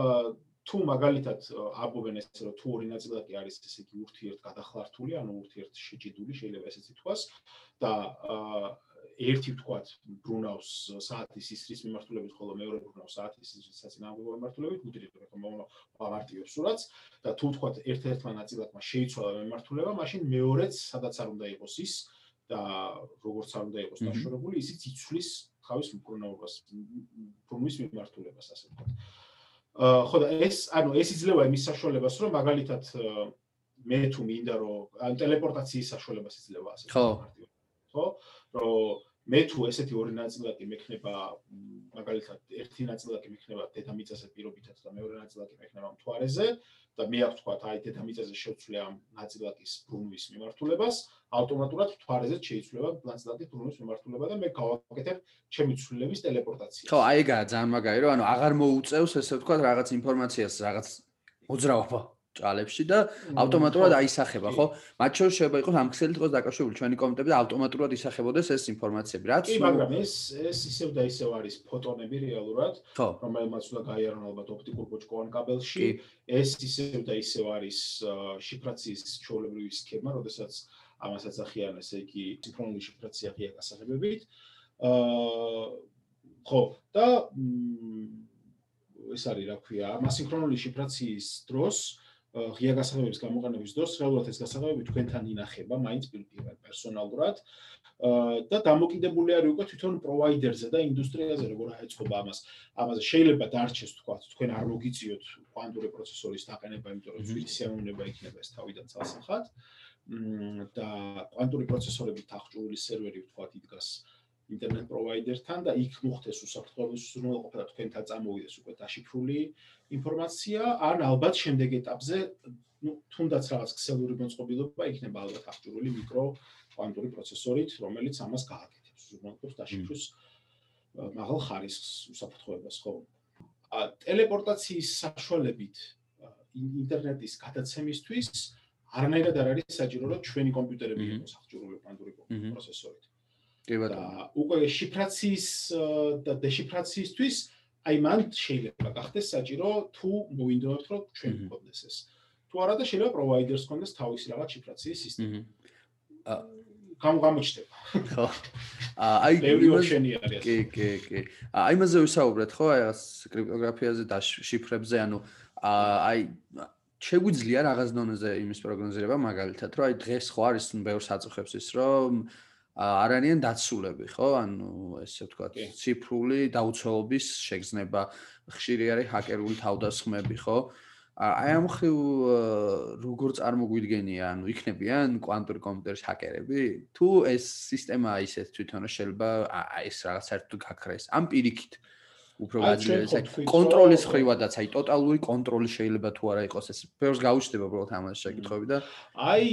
S2: აა თუ მაგალითად აღობენ ესე რომ თუ ორი ნაწილაკი არის ესე იგი ურთიერთ გადახლართული ანუ ურთიერთ შეჭიდული შეიძლება ესეც ითქვას და აა ერთი ვთქვათ ბრუნავს საათის ისრის მიმართულებით, ხოლო მეორე ბრუნავს საათის ისრის საწინააღმდეგო მიმართულებით, უდრიდო რომ მომავარტიებს სურათს და თუ ვთქვათ ერთ-ერთმა ნაწილაკმა შეიცვალა მიმართულება, მაშინ მეორეც სადაც არ უნდა იყოს ის და როგორც არ უნდა იყოს დაშორებული, ისიც იცვლის თავის მბრუნავებას, ბრუნვის მიმართულებას, ასე ვთქვათ. აა ხო და ეს, ანუ ეს იძლევა იმის საშუალებას, რომ მაგალითად მე თუ მინდა რომ ან ტელეპორტაციის საშუალებას იძლევა ასე
S1: ვთქვათ. ხო.
S2: ხო? რომ მე თუ ესეთი ორი ნაწილაკი მექნება მაგალითად ერთი ნაწილაკი მექნება დედამიწაზე პირობითად და მეორე ნაწილაკი მექნება მთვარეზე და მე აქვს თქვა აი დედამიწაზე შევცვლი ამ ნაწილაკის ბრუნვის მიმართულებას ავტომატურად მთვარეზე შეიცვლება ნაწილაკის ბრუნვის მიმართულება და მე გავაკეთებ ჩემი ცვლილების ტელეპორტაცია.
S1: ხო აი ეგაა ძალიან მაგარი რომ ანუ აღარ მოუწევს ესე ვთქვა რაღაც ინფორმაციას რაღაც მოძრაობა ჭალებში და ავტომატურად აისახება, ხო? მათ შორის შეიძლება იყოს ამ ქსელით იყოს დაკავშირებული ჩვენი კომენტები და ავტომატურად ისახებოდეს ეს ინფორმაციები, რაც
S2: კი, მაგრამ ეს ეს ისევ და ისევ არის ფოტონები რეალურად, რომელმაც უნდა გაიარონ ალბათ ოპტიკურ ბოჭკოვან კაბელში. ეს ისევ და ისევ არის შიფრაციის ჩვეულებრივი სქემა, როდესაც ამასაც ახიან ესე იგი სინქრონული შიფრაცია ღია გასაღებებით. აა ხო, და ეს არის რა ქვია, მასინქრონული შიფრაციის დროს ღია გასაღებების გამოყენების დროს რეალურად ეს გასაღებები თქვენთან ინახება მაინც პირდაპირ პერსონალურად. და დამოკიდებული არის უკვე თვითონ პროვაიდერზე და ინდუსტრიაზე როგორ აეწყობა ამას. ამაზე შეიძლება დარჩეს თქვა თქვენ არ მოგიწიოთ კვანტური პროცესორის დაყენება იმიტომ რომ ძვირი სიამოვნება იქნება ეს თავიდან წასახად და კვანტური პროცესორებით აღჭურვილი სერვერი თქვა იდგას ინტერნეტ პროვაიდერთან და იქ მოხდეს უსაფრთხოების უზრუნველყოფა და თქვენთან წამოვიდეს უკვე დაშიფრული ინფორმაცია, ან ალბათ შემდეგ ეტაპზე, ну, თუნდაც რაღაც ქსელური მოწყობილობა იქნება ალბათ აღჭურვილი მიკრო კვანტური პროცესორით, რომელიც ამას გააკეთებს, უზრუნველყოფს დაშიფრვის მაღალ ხარისხს უსაფრთხოებას, ხო? ა ტელეპორტაციის საშუალებით ინტერნეტის გადაცემისთვის არანაირად არ არის საჭირო, რომ ჩვენი კომპიუტერები იყოს აღჭურვილი კვანტური პროცესორით.
S1: კი ბატონო.
S2: და უკვე შიფრაციის და დეშიფრაციისთვის აი მან შეიძლება გახდეს საჭირო თუ მოვინდომებთ რომ ჩვენ გქონდეს ეს. თუ არა და შეიძლება პროვაიდერს გქონდეს თავისი რაღაც შიფრაციის სისტემა. აა გამგამიჩდება.
S1: ხო. აი
S2: არის.
S1: კი, კი, კი. აი მასე ვისაუბრეთ ხო აი ეს კრიპტოგრაფიაზე და შიფრებზე, ანუ აი შეგვიძლია რაღაც დონეზე იმის პროგნოზირება მაგალითად, რომ აი დღეს ხო არის ბევრ საწუხებს ის, რომ არანიან დაცულები, ხო? ანუ ესე ვთქვათ, ციფრული დაუცველობის შეგრძნება, ხშირი არის ჰაკერული თავდასხმები, ხო? აი ამ ხრივ როგორ წარმოგვიდგენია, ანუ იქნებიან კვანტური კომპიუტერის ჰაკერები? თუ ეს სისტემა ისეთ თვითონ შეიძლება ეს რაღაც საერთოდ გაქრეს. ამ პირიქით უფრო გაძლიერდეს აი კონტროლის ხრივადაც აი ტოტალური კონტროლი შეიძლება თუ არა იყოს ეს. ფერს გაუჩნდება უბრალოდ ამას შეკითხები და
S2: აი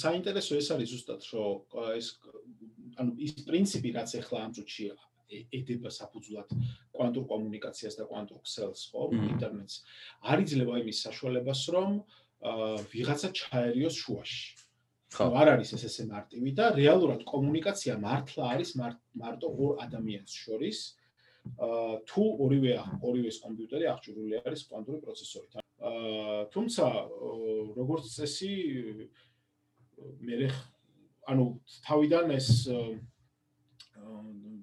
S2: საინტერესო ეს არის ზუსტად რომ ეს ანუ ის პრინციპი რაც ახლა ამ წუთში ედება საფუძვლად კვანტურ კომუნიკაციას და კვანტურ ქსელს ხო ინტერნეტს არ იძლევა იმის საშუალებას რომ ვიღაცა ჩაერიოს შუაში. ხო. არ არის ეს ესე მარტივი და რეალურად კომუნიკაცია მართლა არის მარტო ორ ადამიანს შორის თუ ორივე ორივეს კომპიუტერი აღჭურვილი არის კვანტური პროცესორით. თუმცა როგორც წესი მე ანუ თავიდან ეს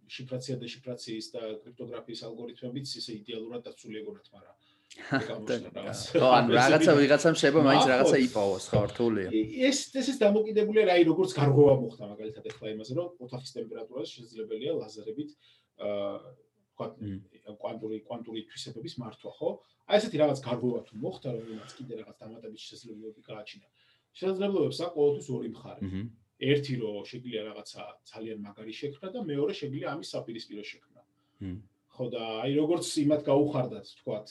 S2: შიფრაცია და შიფრაციის და კრიპტოგრაფიის ალგორითმებიც ისე იდეალურად დაცული ეგონათ, მაგრამ
S1: ხო, ან (laughs) რაღაცა ვიღაცამ შეიძლება მაინც რაღაცა იპოვოს, ხო, რთულია.
S2: ეს ეს ის დამოკიდებული რა, აი როგორც გარღვევა მოხდა მაგალითად ახლა იმაზე, რომ ოთახის ტემპერატურას შესაძლებელია ლაზერებით აა ვთქვათ, კვანტური კვანტური თვისებების მართვა, ხო? აი ესეთი რაღაც გარღვევა თუ მოხდა, რომელმაც კიდე რაღაც დამატებითი შესაძლებლობები გააჩინა. შესაძლებლობებს აქვს ყოველთვის ორი მხარე. ერთი რომ შეგვიძლია რაღაცა ძალიან მაგარი შექმნა და მეორე შეგვიძლია ამის საპირისპირო შექმნა. ხო და აი როგორც იმათ გაუხარდათ, თქვათ,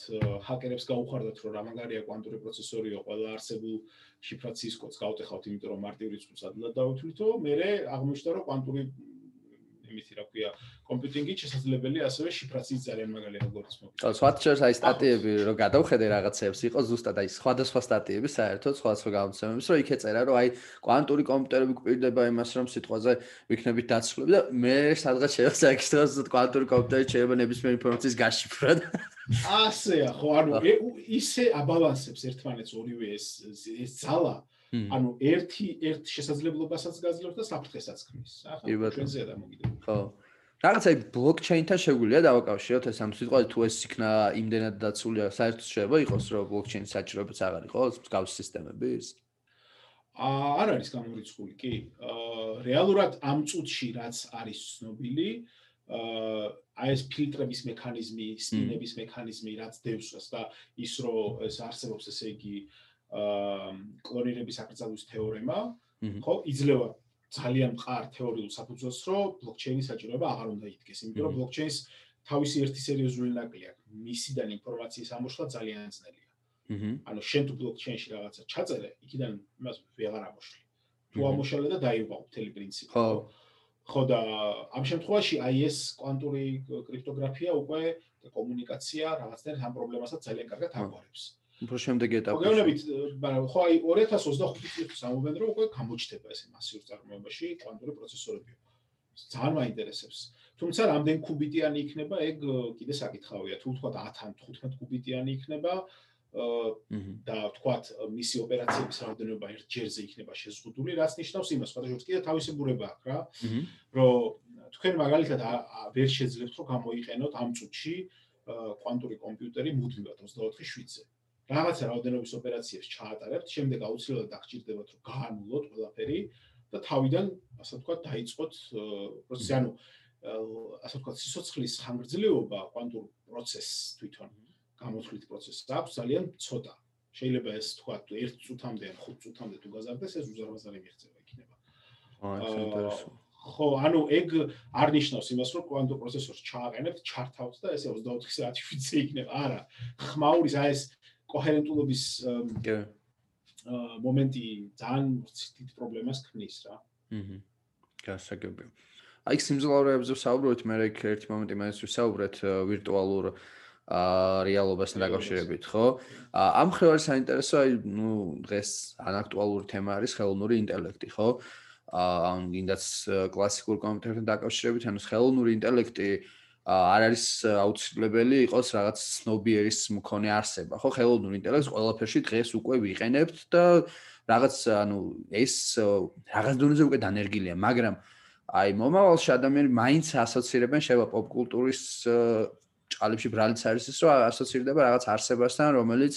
S2: ჰაკერებს გაუხარდათ, რომ რა მაგარია კვანტური პროცესორიო, ყველა არსებულ შიფრაციის კოდს გავტეხავთ, იმიტომ რომ მარტივ რიცხვს ადვილად დავითვლითო, მე აღმოჩნდა რომ კვანტური იმითი რა ქვია კომპიუტინგი შესაძლებელია ასევე შიფრაციის ძალიან მაგარი ალგორითმები.
S1: ხო, სვატჩერს აი სტატიები რო გადავხედე რაღაცებს, იყო ზუსტად აი სხვადასხვა სტატიები საერთოდ სხვადასხვა გამოცემების, რომ იქ ეწერა რომ აი კვანტური კომპიუტერები გვპირდება იმას რომ სიტყვაზე ვიქნებით დაცულები და მე სადღაც შეიძლება ექსტრას კვანტური კომპიუტერი შეიძლება ნებისმიერ ინფორმაციის გაშიფრა. (laughs)
S2: ასეა, ხო, ანუ ისე აბალანსებს ერთმანეთს ორივე ეს ეს ძალა ანუ ერთი ერთ შესაძლებლობასაც გაძლევს და საფრთხესაც ქმნის. ახლა ჩვენზეა დამოკიდებული.
S1: ხო. რაღაცა ბლოკჩეინთან შეგვიძლია დავაკავშიროთ ეს ამ სიტყვაზე თუ ეს იქნა იმდენად დაცულია, საერთოდ შეიძლება იყოს რომ ბლოკჩეინის საჭიროებაც აღარ იყოს მსგავს სისტემების?
S2: აა არ არის გამორიცხული, კი. აა რეალურად ამ წუთში რაც არის ცნობილი, აა აი ეს ფილტრების მექანიზმი, სპინების მექანიზმი რაც დევსს და ის რომ ეს არსებობს ესე იგი აა კლონირების აკრძალვის თეორემა, ხო, იძლევა ძალიან მყარ თეორიულ საფუძველს, რომ ბლოკჩეინის საჭიროება აღარ უნდა იდგეს, იმიტომ რომ ბლოკჩეინს თავისი ერთი სერიოზული ნაკლი აქვს. მისიდან ინფორმაციის ამოშლა ძალიან ძნელია. აჰა. ანუ შენ თუ ბლოკჩეინში რაღაცა ჩაწერე, იქიდან იმას ვეღარ ამოშლი. თუ ამოშალე და დაიღო მთელი პრინციპი. ხო. ხო და ამ შემთხვევაში აი ეს კვანტური კრიპტოგრაფია უკვე კომუნიკაცია რაღაცნაირად ამ პრობლემასაც ძალიან კარგად აგვარებს.
S1: უფრო შემდეგი ეტაპი.
S2: მოგეუბნებით, მაგრამ ხო აი 2025 წლის სამომენტო უკვე გამოჩნდება ესე მასიურ წარმოებაში კვანტური პროცესორები. ძალიან მაინტერესებს. თუმცა რამდენ კუბიტიანი იქნება, ეგ კიდე საკითხავია. თუ თქვა 10-ან 15 კუბიტიანი იქნება, და თქვათ მისი ოპერაციების რაოდენობა ერთ ჯერზე იქნება შეზღუდული, რაც ნიშნავს იმას, რომ შეიძლება კიდე თავისებურება აქვს რა, რომ თქვენ მაგალითად ვერ შეძლებთ რომ გამოიყენოთ ამ წუთში კვანტური კომპიუტერი მუდმივად 24/7-ზე. რაღაცა რაოდენობის ოპერაციებს ჩაატარებთ, შემდეგ აუცილებლად დაგჭირდებათ რომ გაანულოთ ყველაფერი და თავიდან, ასე ვთქვათ, დაიწყოთ პროცესი, ანუ ასე ვთქვათ, სიცოცხლის ხანგრძლივობა კვანტურ პროცესს თვითონ გამოთვლით პროცესს აქვს ძალიან ცოტა. შეიძლება ეს თქვა 1 წუთამდე ან 5 წუთამდე თუ გაზარდეს, ეს უზარმაზარი მიღწევა იქნება.
S1: აა
S2: ხო, ანუ ეგ არ ნიშნავს იმას, რომ კვანტურ პროცესორს ჩააყენებთ, ჩართავთ და ესე 24 საათი (laughs) ვიცე იქნება. არა, ხმაურის აი ეს კოჰერენტულობის კი აა მომენტი ძალიან ცით პრობლემას ქმნის რა.
S1: აჰა. გასაგებია. აი სიმძლავრეებზე ვსაუბრობთ, მე ერთი მომენტი მაინც ვსაუბრეთ ვირტუალურ აა რეალობასთან დაკავშირებით, ხო? ამ ხრივ არის საინტერესო, აი, ნუ დღეს ანაქტუალური თემა არის ხელოვნური ინტელექტი, ხო? აა გინდაც კლასიკურ კომპიუტერთან დაკავშირებით, ანუ ხელოვნური ინტელექტი არ არის აუცილებელი იყოს რაღაც ცნობიერის მქონე არსება, ხო? ხელოვნური ინტელექტს ყველაფერში დღეს უკვე ვიყენებთ და რაღაც ანუ ეს რაღაც დონეზე უკვე დანერგილია, მაგრამ აი მომავალში ადამიანები მაინც ასოცირებენ შევა პოპკულტურის ჭალებში ბრალიც არის ის რომ ასოცირდება რაღაც არსებასთან რომელიც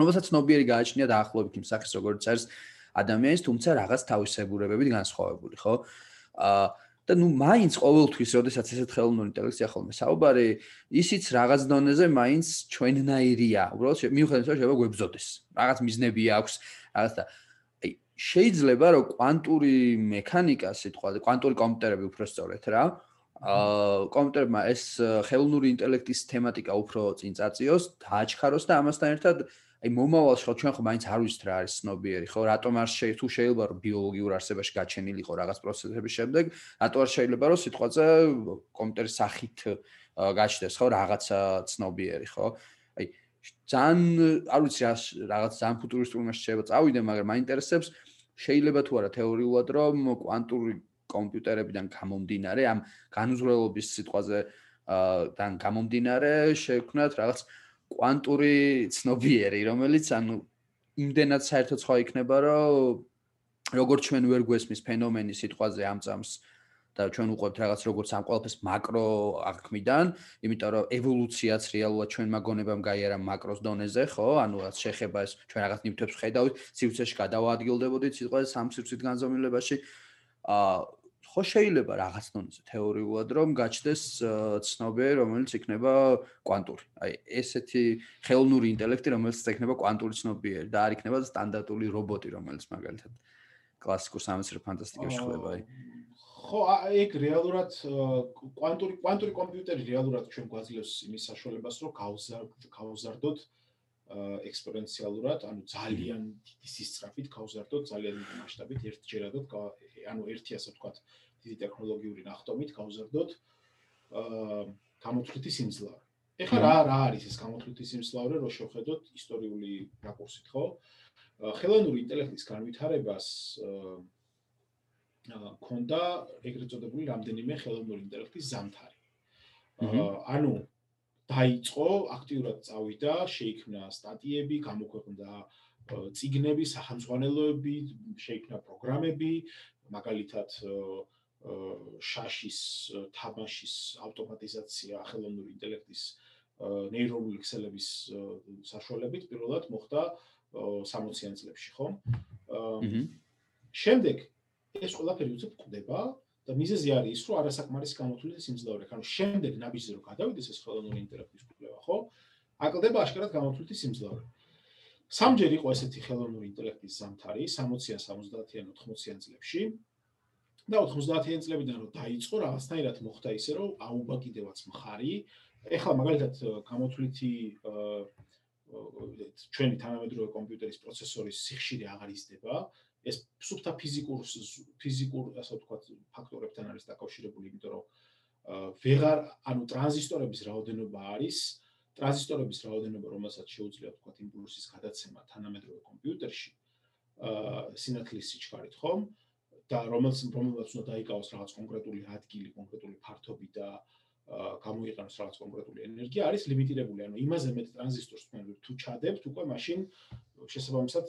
S1: რომელსაც ნობიერი გააჩნია დაახლოებით იმ სახის როგორც არის ადამიანის თუმცა რაღაც თავისებურებებით განსხვავებული ხო აა და ნუ მაინც ყოველთვის როდესაც ესეთ ხელოვნური ინტელექტია ხოლმე საუბარი ისიც რაღაც დონეზე მაინც ჩვენნაირია. უბრალოდ მიუხედავად რომ შეიძლება გვებზოდეს. რაღაც მიზნები აქვს რაღაც და აი შეიძლება რომ კვანტური მექანიკა სიტყვა კვანტური კომპიუტერები უფრო სწორედ რა აა კომპიუტერმა ეს ხელოვნური ინტელექტის თემატიკა უფრო წინ წაწიოს, დააჩქაროს და ამასთან ერთად აი მომავალში ხო ჩვენ ხო მაინც არ ვიცით რა არის ცნობიერი, ხო? რატომ არ შეიძლება თუ შეიძლება რომ ბიოლოგიურ არსებაში გაჩენილიყო რაღაც პროცესების შემდეგ, რატო არ შეიძლება რომ სიტყვაზე კომპიუტერის სახით გაჩნდეს, ხო, რაღაცა ცნობიერი, ხო? აი ძალიან არ ვიცი რა რაღაც ძალიან ფუტურისტული მასშტაბში შეიძლება წავიდე, მაგრამ მაინტერესებს შეიძლება თუ არა თეორიულად რომ კვანტური კომპიუტერებიდან გამომდინარე, ამ განუზღრელობის სიტყვაზე აა გამომდინარე, შექმნათ რაღაც კვანტური ცნობიერი, რომელიც ანუ იმდენად საერთოდ სხვა იქნება, რომ როგორც ჩვენ ვერ გვესმის ფენომენი სიტყვაზე ამწამს და ჩვენ უყვებთ რაღაც როგორც ამ ყველაფერს მაკრო აღქმიდან, იმიტომ რომ ევოლუციაც რეალურად ჩვენ მაგონებამ გაიარა მაკროს დონეზე, ხო? ანუ რაც შეხება ეს ჩვენ რაღაც ნივთებს ხედავთ, სივრცეში გადავაადგილდებოდით სიტყვაზე სამ სივრცით განზომილებაში. აა ხო შეიძლება რაღაც დონეზე თეორიულად რომ გაჩნდეს ცნობები, რომელიც იქნება კვანტური. აი ესეთი ხელოვნური ინტელექტი, რომელიც იქნება კვანტური ცნობიერი და არ იქნება სტანდარტული რობოტი, რომელიც მაგალითად კლასიკურ სამეცნიერო ფანტასტიკაში ხდება აი.
S2: ხო, ეგ რეალურად კვანტური კვანტური კომპიუტერი რეალურად ჩვენ გვაძლევს იმის საშუალებას, რომ გავზარდოთ გავზარდოთ ექსპონენციალურად, ანუ ძალიან დიდი სისწრაფით გავზარდოთ, ძალიან დიდი მასშტაბით ერთჯერადად, ანუ ერთი ასე ვთქვათ, აა დიდი ტექნოლოგიური ნახტომით გავზარდოთ აა გამოთვლითი სიმძლავრე. ეხლა რა რა არის ეს გამოთვლითი სიმძლავრე, რო შევხედოთ ისტორიული რაკურსით, ხო? ხელოვნური ინტელექტის განვითარებას აა ქონდა ეგრეთ წოდებული რამდენიმე ხელოვნური ინტელექტის ზამთარი. აა ანუ დაიწყო, აქტიურად წავიდა, შეიქმნა სტატიები, გამოქვეყნდა ციგნები, სახელმძღვანელოები, შეიქმნა პროგრამები, მაგალითად შაშის თამაშის ავტომატიზაცია ხელოვნური ინტელექტის ნეირონული ქსელების საშუალებით პირველად მოხდა 60-იან წლებში, ხო? შემდეგ ეს ყველაფერი უცებ ყდება და მიზეზი არის ის, რომ არასაკმარის გამოთვლილი სიმძლავრე, ანუ შემდეგ ნაბიჯზე რომ გადავიდეს ეს ხელოვნური ინტელექტის კვლევა, ხო? აკლდება აშკარად გამოთვლილი სიმძლავრე. სამჯერ იყო ესეთი ხელოვნური ინტელექტის ზამთარი 60-იან, 70-იან, 80-იან წლებში. და 90-იან წლებიდან რომ დაიწყო რაღაცნაირად მოხდა ისე რომ აუბა კიდევაც მხარი. ეხლა მაგალითად გამოთვლითი ჩვენი თანამედროვე კომპიუტერის პროცესორის სიხშირე აღარ იზრდება. ეს სუფთა ფიზიკურ ფიზიკურ ასე ვთქვათ ფაქტორებთან არის დაკავშირებული, იმიტომ რომ ვეღარ ანუ ტრანზისტორების რაოდენობა არის ტრანზისტორების რაოდენობა, რომელსაც შეუძლია ვთქვათ იმპულსის გადაცემა თანამედროვე კომპიუტერში აა სინათლის სიჩქარით, ხომ? და რომელს რომელსაც უნდა დაიკავოს რაღაც კონკრეტული ადგილი, კონკრეტული ფართობი და გამოიყენოს რაღაც კონკრეტული ენერგია, არის ლიმიტირებული. ანუ იმაზე მეტ ტრანზისტორს თუ ჩადებთ, უკვე მაშინ შესაბამისად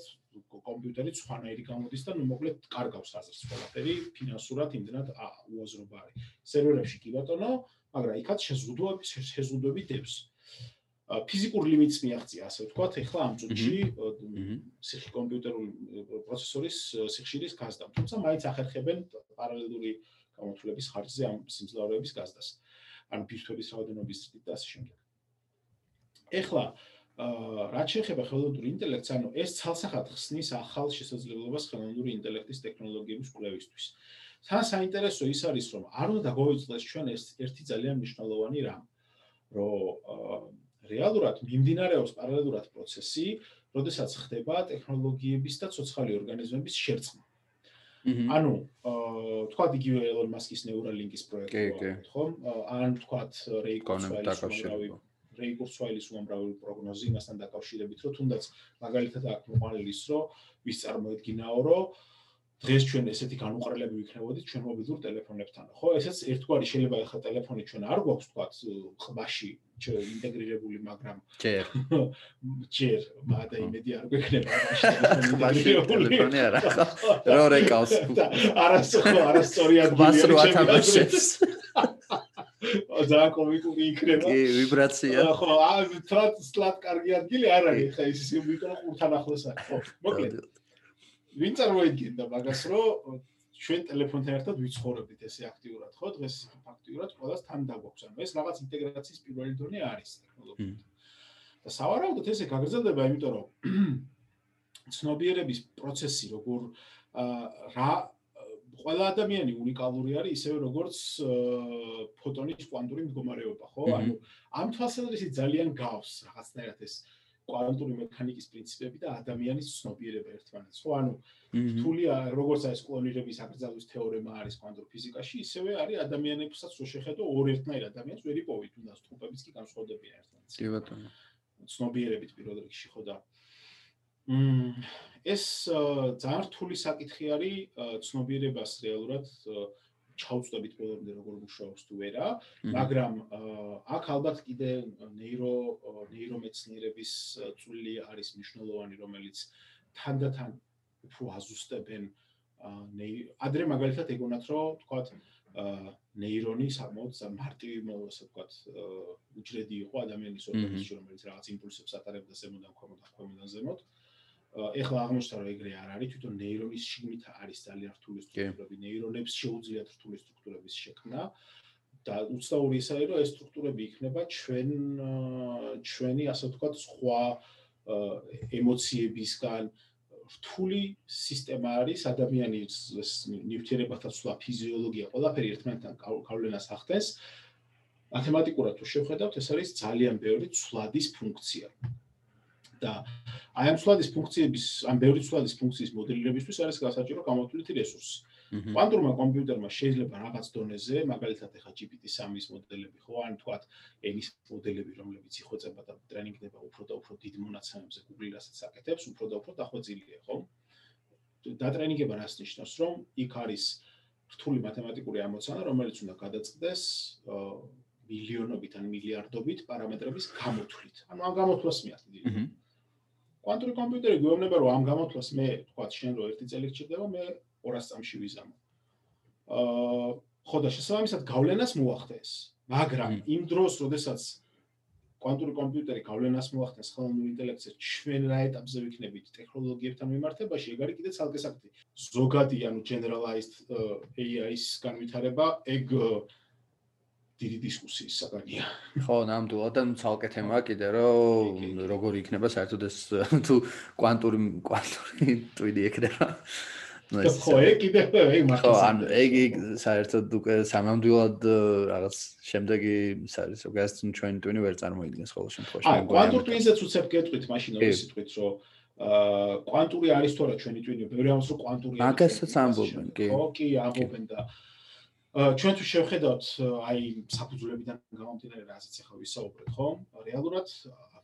S2: კომპიუტერი სხვანაირი გამოდის და ნუ მოკლედ კარგავს აზრს ყველაფერი ფინანსურად იმდენად უაზრობა არის. სერვერებში კი ბატონო, მაგრამ იქაც შეზღუდვები შეზღუდვები დებს. ფიზიკურ ლიმიტს მიაღწია, ასე ვთქვათ, ეხლა ამ წუთში სიხი კომპიუტერული პროცესორის სიხშირის გაზდამ. თუმცა მაინც ახერხებენ პარალელური გამოთვლების ხარჯზე ამ სიმძლავრეების გაზდას. ან ბირთვების რაოდენობის ზრდით და ასე შემდეგ. ეხლა აა რაც შეეხება ხელოვნური ინტელექტს, ანუ ეს ცალსახად ხსნის ახალ შესაძლებლობას ხელოვნური ინტელექტის ტექნოლოგიების კვლევისთვის. თან საინტერესო ის არის, რომ არ უნდა დაგვეწყდეს ჩვენ ეს ერთი ძალიან მნიშვნელოვანი რამ, რომ აა რეალურად მიმდინარეობს პარალელურად პროცესი, როდესაც ხდება ტექნოლოგიების და ცოცხალი ორგანიზმების შერწყმა. ანუ აა თქვათ იგივე ელონ მასკის ნეურალინკის პროექტი ხო? ან თქვათ რეი კურცვაილის რეი კურცვაილის უამრავი პროგნოზი მასთან დაკავშირებით, რომ თუნდაც მაგალითად აქ მოყოლილი ის რომ ვის წარმოედგინაო, რომ დღეს ჩვენ ესეთი განუყრელები ვიქნებოდით ჩვენ მობილურ ტელეფონებთან. ხო, ესეც ერთგვარი შეიძლება ახლა ტელეფონი ჩვენ არ გვაქვს თქვა ყბაში ინტეგრირებული, მაგრამ
S1: ჯერ (laughs)
S2: ჯერ მადა იმედი არ გვექნება
S1: ყბაში (laughs) ტელეფონი არა. (laughs) რო რეკავს.
S2: არასწორი, არასწორი ადგილი.
S1: ყბას რო ათამაშებს.
S2: და კომიკური იქნება.
S1: კი, ვიბრაცია.
S2: ხო, ტრატ სლატ კარგი ადგილი არ არის, ხა ის ისე ვიტყვი ყურთან ახლოს არის. ხო, მოკლედ. ვინ წარმოედგენდა მაგას, რომ ჩვენ ტელეფონთან ერთად ვიცხოვრობთ ესე აქტიურად, ხო? დღეს ფაქტიურად ყველას თან დაგვაქვს. ანუ ეს რაღაც ინტეგრაციის პირველი დონე არის ტექნოლოგიით. და სავარაუდოდ ესე გაგრძელდება, იმიტომ რომ (clears throat) ცნობიერების პროცესი, როგორ რა ყველა ადამიანი უნიკალური არის, ისევე როგორც ფოტონის კვანტური მდგომარეობა, ხო? ანუ ამ თვალსაზრისით ძალიან გავს რაღაცნაირად ეს კვანტური მექანიკის პრინციპები და ადამიანის ცნობიერება ერთმანეთს. ხო, ანუ რთულია, როგორც აი ეს კლონირების აკრძალვის თეორემა არის კვანტურ ფიზიკაში, ისევე არის ადამიანებსაც რო შეხედო ორ ერთნაირ ადამიანს ვერ იპოვით, თუნდაც თუმბებიც კი განსხვავდებიან ერთმანეთს.
S1: კი ბატონო.
S2: ცნობიერებით პირველ რიგში ხო და მ ეს ძალიან რთული საკითხი არის ცნობიერებას რეალურად ჩაუწდებით ბოლომდე როგორ მუშაობს თუ ვერა, მაგრამ აქ ალბათ კიდე ნეირო ნეირომეცნიერების წვლილი არის მნიშვნელოვანი, რომელიც თანდათან უფრო აზუსტებენ ადრე მაგალითად ეგონათ რომ თქვათ ნეირონი საკმაოდ მარტივი ასე ვთქვათ უჯრედი იყო ადამიანის ორგანიზმში რომელიც რაღაც იმპულსებს ატარებდა ზემოდან ქვემოთ ქვემოდან ზემოთ ეხლა აღმოჩნდა რომ ეგრე არ არის თვითონ ნეირონის შიგნით არის ძალიან რთული სტრუქტურები. ნეირონებს შეუძლიათ რთული სტრუქტურების შექმნა. და უცნაური ისაა რომ ეს სტრუქტურები იქნება ჩვენ ჩვენი ასე ვთქვათ სხვა ემოციებისგან. რთული სისტემა არის ადამიანის ნივთიერებათა ცვლა ფიზიოლოგია ყველაფერი ერთმანეთთან გავლენას ახდენს. მათემატიკურად თუ შევხედავთ ეს არის ძალიან ბევრი ცვლადის ფუნქცია და აი ამ ცვლადის ფუნქციების, ამ ბევრი ცვლადის ფუნქციის მოდელირებისთვის არის გასაჭირო გამოთვლითი რესურსი. კვანტურმა კომპიუტერმა შეიძლება რაღაც დონეზე, მაგალითად ეხა GPT-3-ის მოდელები ხო, ან თქვათ ენის მოდელები, რომლებიც იხვეწება და ტრენინგდება უფრო და უფრო დიდ მონაცემებზე Google-საც საკეთებს, უფრო და უფრო დახვეწილია, ხო? დატრენინგება რას ნიშნავს, რომ იქ არის რთული მათემატიკური ამოცანა, რომელიც უნდა გადაწყდეს მილიონობით ან მილიარდობით პარამეტრების გამოთვლით. ანუ ამ გამოთვლას მიაღწია. კვანტური კომპიუტერი გვეუბნება რომ ამ გამოთვლას მე თქვა შენ რო ერთი წელი გჭირდება მე 200 წამში ვიზამო. აა ხო და შესაბამისად გავლენას მოახდენს, მაგრამ იმ დროს, როდესაც კვანტური კომპიუტერი გავლენას მოახდენს ხელოვნურ ინტელექტზე, ჩვენ რა ეტაპზე ვიქნებით ტექნოლოგიებთან მიმართებაში, ეგ არის კიდე ცალკე საკითხი. ზოგადი ანუ generalized AI-ის განვითარება, ეგ დიდი დისკუსიის საგანია.
S1: ხო, ნამდვილად და ცალკე თემაა კიდე, რომ როგორ იქნება საერთოდ ეს (laughs) თუ კვანტური კვანტური ტვიდი ექნება.
S2: ხო, ეგ კიდე ეგ
S1: მართლა. ხო, ან ეგ საერთოდ უკვე სამამდვილად რაღაც შემდეგი ის არის, როგორც ჩვენ ტვინი ვერ წარმოიდგენს ყოველ შემთხვევაში.
S2: აი, კვანტურ ტვინზეც უცებ გეტყვით მაშინ ორი სიტყვით, რომ აა კვანტური არის თორე ჩვენი ტვინი, ბევრი ამას რომ კვანტური
S1: არის. მაგასაც ამბობენ, კი.
S2: ხო, კი, ამბობენ და ჩვენ თუ შევხედავთ აი საფუძვლებიდან გამომდინარე რასაც ახლა ვისაუბრეთ, ხო? რეალურად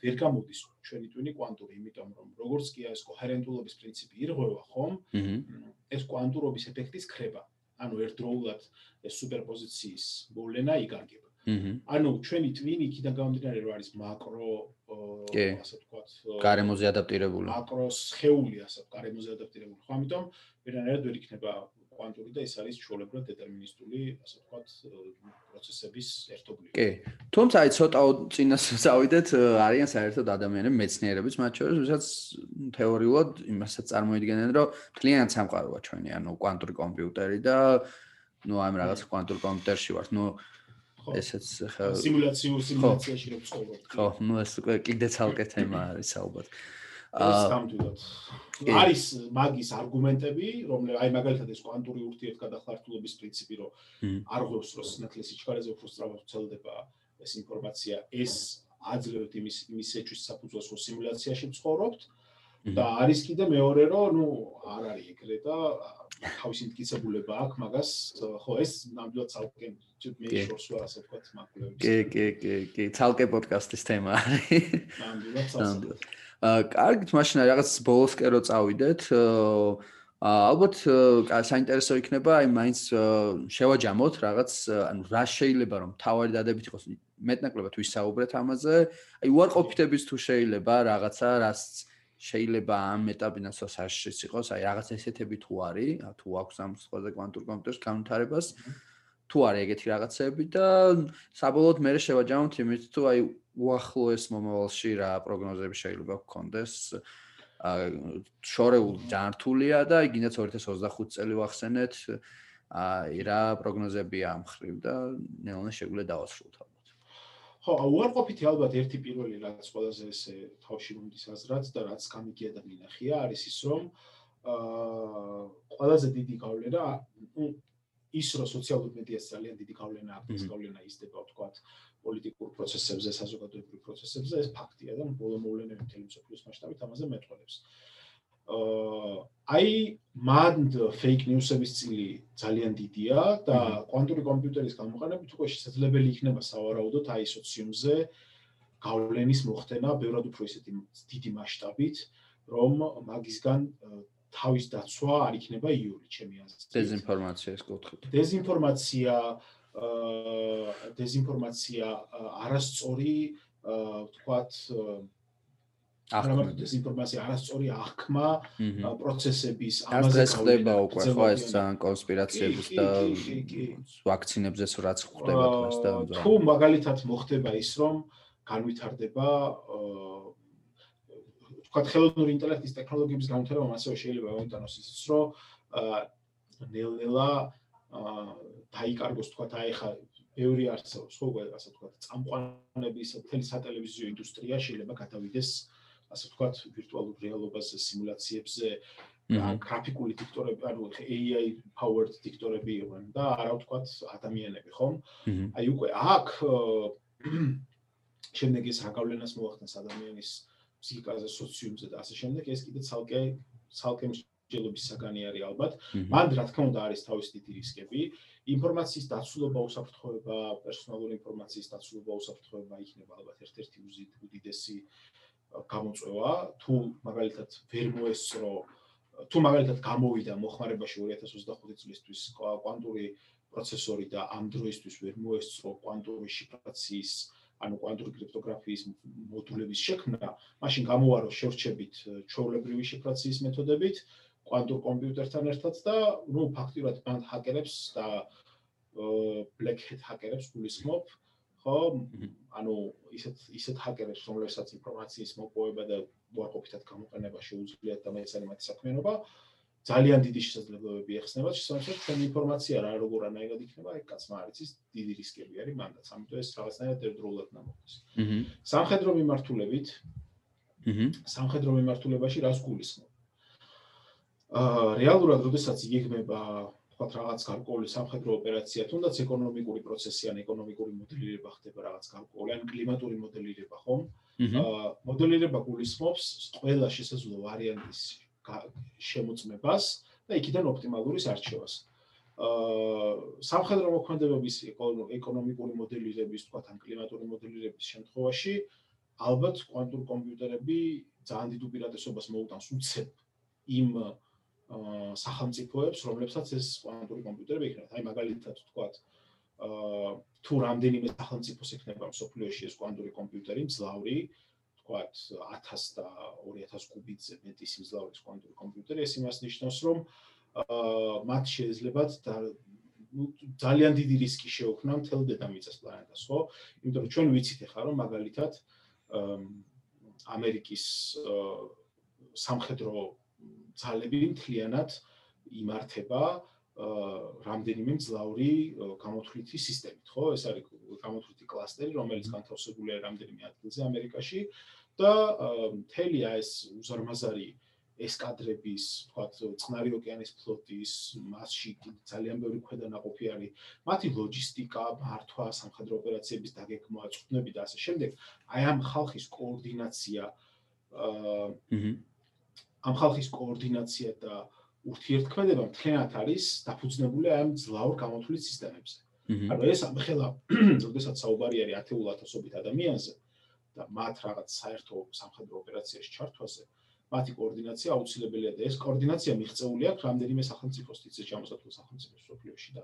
S2: ვერ გამოდის ჩვენი ტვინი კვანტური, იმიტომ რომ როგორც კი ეს კოჰერენტულობის პრინციპი ირღვევა, ხო? ეს კვანტურობის ეფექტის ხრება. ანუ ერთდროულად ეს სუპერპოზიციის მოვლენა იგარგება. ანუ ჩვენი ტვინი იქიდან გამომდინარე რომ არის მაკრო
S1: ასე ვთქვათ, გარემოზე ადაპტირებული.
S2: მაკროს ხეული ასე ვთქვათ, გარემოზე ადაპტირებული. ხო, ამიტომ ვერანაირად ვერ იქნება კვანტური და ეს არის ჩვეულებრივად დეტერმინისტული, ასე ვთქვათ, პროცესების ერთობლივი.
S1: კი. თუმცა აი ცოტა წინას წავიდეთ, არიან საერთოდ ადამიანები, მეცნიერებიც მათ შორის, ვისაც თეორიულად იმასაც წარმოიდგენენ, რომ კლიენტ სამყაროა ჩვენი, ანუ კვანტური კომპიუტერი და ნუ აი რაღაც კვანტურ კომპიუტერში ვართ, ნუ ესეც
S2: ხა სიმულაციურ სიმულაციაში რო ვცხოვრობ.
S1: ხო, ნუ ეს უკვე კიდე ცალკე თემა არის ალბათ.
S2: ეს გამდუდოთ. არის მაგის არგუმენტები, რომლე აი მაგალითად ეს კვანტური ურთიერთგადახლართულობის პრინციპი, რომ არ ღვევს რომ სინათლის სიჩქარეზე უფრო სწრაფად ვრცელდება ეს ინფორმაცია, ეს აძლევთ იმის იმის ეჭვის საფუძველს, რომ სიმულაციაში ვცხოვრობთ და არის კიდე მეორე, რომ ნუ არ არის ეგრე და თავისი მტკიცებულება აქვს მაგას, ხო ეს ნამდვილად ცალკე მე შორს ვარ ასე ვთქვათ მაგლებს.
S1: კი, კი, კი, კი, ცალკე პოდკასტის თემა არის.
S2: ნამდვილად ცალკე.
S1: კარგით, მაშინ რაღაც ბოლოსკე რო წავიდეთ, ალბათ საინტერესო იქნება, აი მაინც შევაჯამოთ რაღაც, ანუ რა შეიძლება რომ თავარი დადებით იყოს მეტნაკლებად ვისაუბრეთ ამაზე. აი უარყოფითების თუ შეიძლება რაღაცა, რაც შეიძლება ამ ეტაპინასო საშიშიც იყოს, აი რაღაც ესეთები თუ არის, თუ აქვს ამ სხვაზე კვანტურ კომპიუტერს განვითარებას. თუ არის ეგეთი რაღაცები და საბოლოოდ მე შევაჯამოთ იმით თუ აი უახლოეს მომავალში რა პროგნოზები შეიძლება გქონდეს შორეულ ჯართულია და იგინაც 2025 წელი ვახსენეთ აი რა პროგნოზებია ამ ხრივ და ნეონე შეგვიძლია დავასრულოთ ალბათ.
S2: ხო, უარყოფითი ალბათ ერთი პირველი რაც ყველაზე ესე თავში მომდის აზრად და რაც გამიგია და მინახია არის ის რომ აა ყველაზე დიდი გავლენა ის რომ სოციალურ მედიას ძალიან დიდი გავლენა აქვს, გავლენა ისდება ვთქვათ პოლიტიკურ პროცესებზე, საზოგადოებრივ პროცესებზე, ეს ფაქტია და ბოლო მოვლენები მთელი მსოფლიოს მასშტაბით ამაზე მეტყველებს. აა აი მანდ ფეიქ ნიუსების წილი ძალიან დიდია და კვანტური კომპიუტერის გამოყენებით უკვე შესაძლებელი იქნება სავარაუდოდ აი სოციუმზე გავლენის მოხდენა ბევრად უფრო ისეთი დიდი მასშტაბით, რომ მაგისგან თავის დაცვა არ იქნება იური, ჩემი აზრით.
S1: დეзинფორმაციას კუთხით.
S2: დეзинფორმაცია აა დეзинფორმაცია არასწორი ვთქვათ
S1: რამოდენს
S2: ინფორმაცია არასწორი აღქმა პროცესების
S1: ამაზე დღეს ხდება უკვე ხო ეს ძალიან კონსპირაციების და ვაქცინებზეც რაც ხდება დღეს და
S2: თუ მაგალითად მოხდება ის რომ განვითარდება აა ვთქვათ ხელოვნური ინტელექტის ტექნოლოგიების განვითარება ასევე შეიძლება მომიტანოს ისიც რომ ნელ-ნელა დაიკარგოს თქვა და ეხა ბევრი არსებობს ხო უკვე ასე თქვა წამყვანების მთელი სატელევიზიო ინდუსტრია შეიძლება გადავიდეს ასე თქვა ვირტუალურ რეალობაზე სიმულაციებზე გრაფიკული დიქტორები ანუ AI powered დიქტორები იყვნენ და არა თქვა ადამიანები ხომ აი უკვე აქ (clears throat) შემდეგ ის რაგავლენას მოახდენს ადამიანის ფსიქიკაზე სოციუმზე და ასე შემდეგ ეს კიდე ცალკე ცალკე მსჯელობის საგანი არის ალბათ. მანდ რა თქმა უნდა არის თავის დიდი რისკები. ინფორმაციის დაცულობა უსაფრთხოება, პერსონალური ინფორმაციის დაცულობა უსაფრთხოება იქნება ალბათ ერთ-ერთი უდიდესი გამოწვევა, თუ მაგალითად ვერ მოესწრო, თუ მაგალითად გამოვიდა მოხმარებაში 2025 წლისთვის კვანტური პროცესორი და ამ დროისთვის ვერ მოესწრო კვანტური შიფრაციის ანუ კვანტური კრიპტოგრაფიის მოდულების შექმნა, მაშინ გამოვარო შევრჩებით ჩვეულებრივი შიფრაციის მეთოდებით, კვანტურ კომპიუტერთან ერთად და ნუ ფაქტიურად ბან ჰაკერებს და black hat ჰაკერებს გულისხმობ ხო? ანუ ისეთ ისეთ ჰაკერებს რომლებსაც ინფორმაციის მოპოვება და უარყოფითად გამოყენება შეუძლიათ და მეც არის მათი საქმიანობა ძალიან დიდი შესაძლებლობები ეხსნება შესაძლოა ჩვენ ინფორმაცია რა როგორ ანაირად იქნება ეგ კაცმა არის ის დიდი რისკები არის მანდაც ამიტომ ეს რაღაცნაირად ერთდროულად ნამოხდეს აჰა სამხედრო მიმართულებით აჰა სამხედრო მიმართულებაში რას გულისხმობ? აა რეალურად, როდესაც იგეგმება თქვათ რაღაც გარკვეული სამხედრო ოპერაცია, თუნდაც ეკონომიკური პროცესი ან ეკონომიკური მოდელირება ხდება რაღაც გარკვეული ან კლიმატური მოდელირება, ხომ? აა მოდელირება გულისხმობს ყველა შესაძლო ვარიანტის შემოწმებას და იქიდან ოპტიმალურის არჩევას. აა სამხედრო მოქმედებების ეკონომიკური მოდელირების, თქვათ, ან კლიმატური მოდელირების შემთხვევაში ალბათ კვანტურ კომპიუტერები ძალიან დიდ უპირატესობას მოუტანს უცებ იმ აა სახელმწიფოებს, რომლებსაც ეს კვანტური კომპიუტერები ექნებათ. აი მაგალითად ვთქვათ, აა თუ რამდენიმე სახელმწიფოს ექნება სოფლიოში ეს კვანტური კომპიუტერი, მძლავრი, ვთქვათ 1000 და 2000 კუბიტზე მეტი სიმძლავრის კვანტური კომპიუტერი, ეს იმას ნიშნავს, რომ აა მათ შეიძლება ძალიან დიდი რისკი შეუქმნა მთელ დედამიწას პლანეტას, ხო? იმიტომ რომ ჩვენ ვიცით ახლა რომ მაგალითად ამერიკის სამხედრო ძალები მთლიანად იმართება რამდენიმე მძლავრი გამოთვლითი სისტემით, ხო? ეს არის გამოთვლითი კლასტერი, რომელიც განთავსებულია რამდენიმე ადგილზე ამერიკაში და მთელი ეს უზარმაზარი ესკადრების, თქვათ, წყნარი ოკეანის ფლოტის მასში ძალიან ბევრი ქვედანაყოფი არის. მათი ლოჯისტიკა, მართვა, სამხედრო ოპერაციების დაგეგმვა, წვნები და ასე შემდეგ, აი ამ ხალხის კოორდინაცია აა ამ ხალხის კოორდინაცია და ურთიერთქმედება მთლიანად არის დაფუძნებული აი ამ ძლაურ გამოთვლის სისტემებზე. ანუ ეს ამხელა, როდესაც საუბარი არის ათეულ ათასობით ადამიანზე და მათ რაღაც საერთო სამხედრო ოპერაციაში ჩართვაზე, მათი კოორდინაცია აუცილებელია და ეს კოორდინაცია მიღწეული აქვს რამდენიმე სახელმწიფოს თითქმის ჩამოსათვლ სახელმწიფოს სოფლიოში და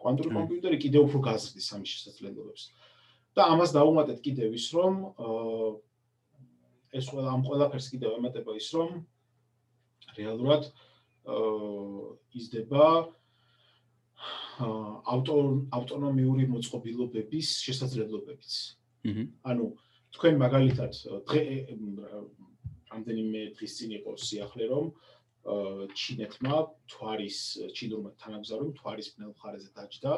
S2: კვანტური კომპიუტერი კიდევ უფრო გაზრდის ამის შესაძლებლობებს. და ამას დაუმატეთ კიდევ ის, რომ ეს ყველა ამ ყველაფერს კიდევ ემატება ის, რომ რეალურად იზრდება ავტონომიური მოწყობილობების შესაძლებლობებიც. ანუ თქვენ მაგალითად დღე რამდენიმე დღის წინ იყო სიახლე რომ ჩინეთმა თვარის ჩინურმა თანამგზავრებმა თვარის ბნელ მხარეზე დაჯდა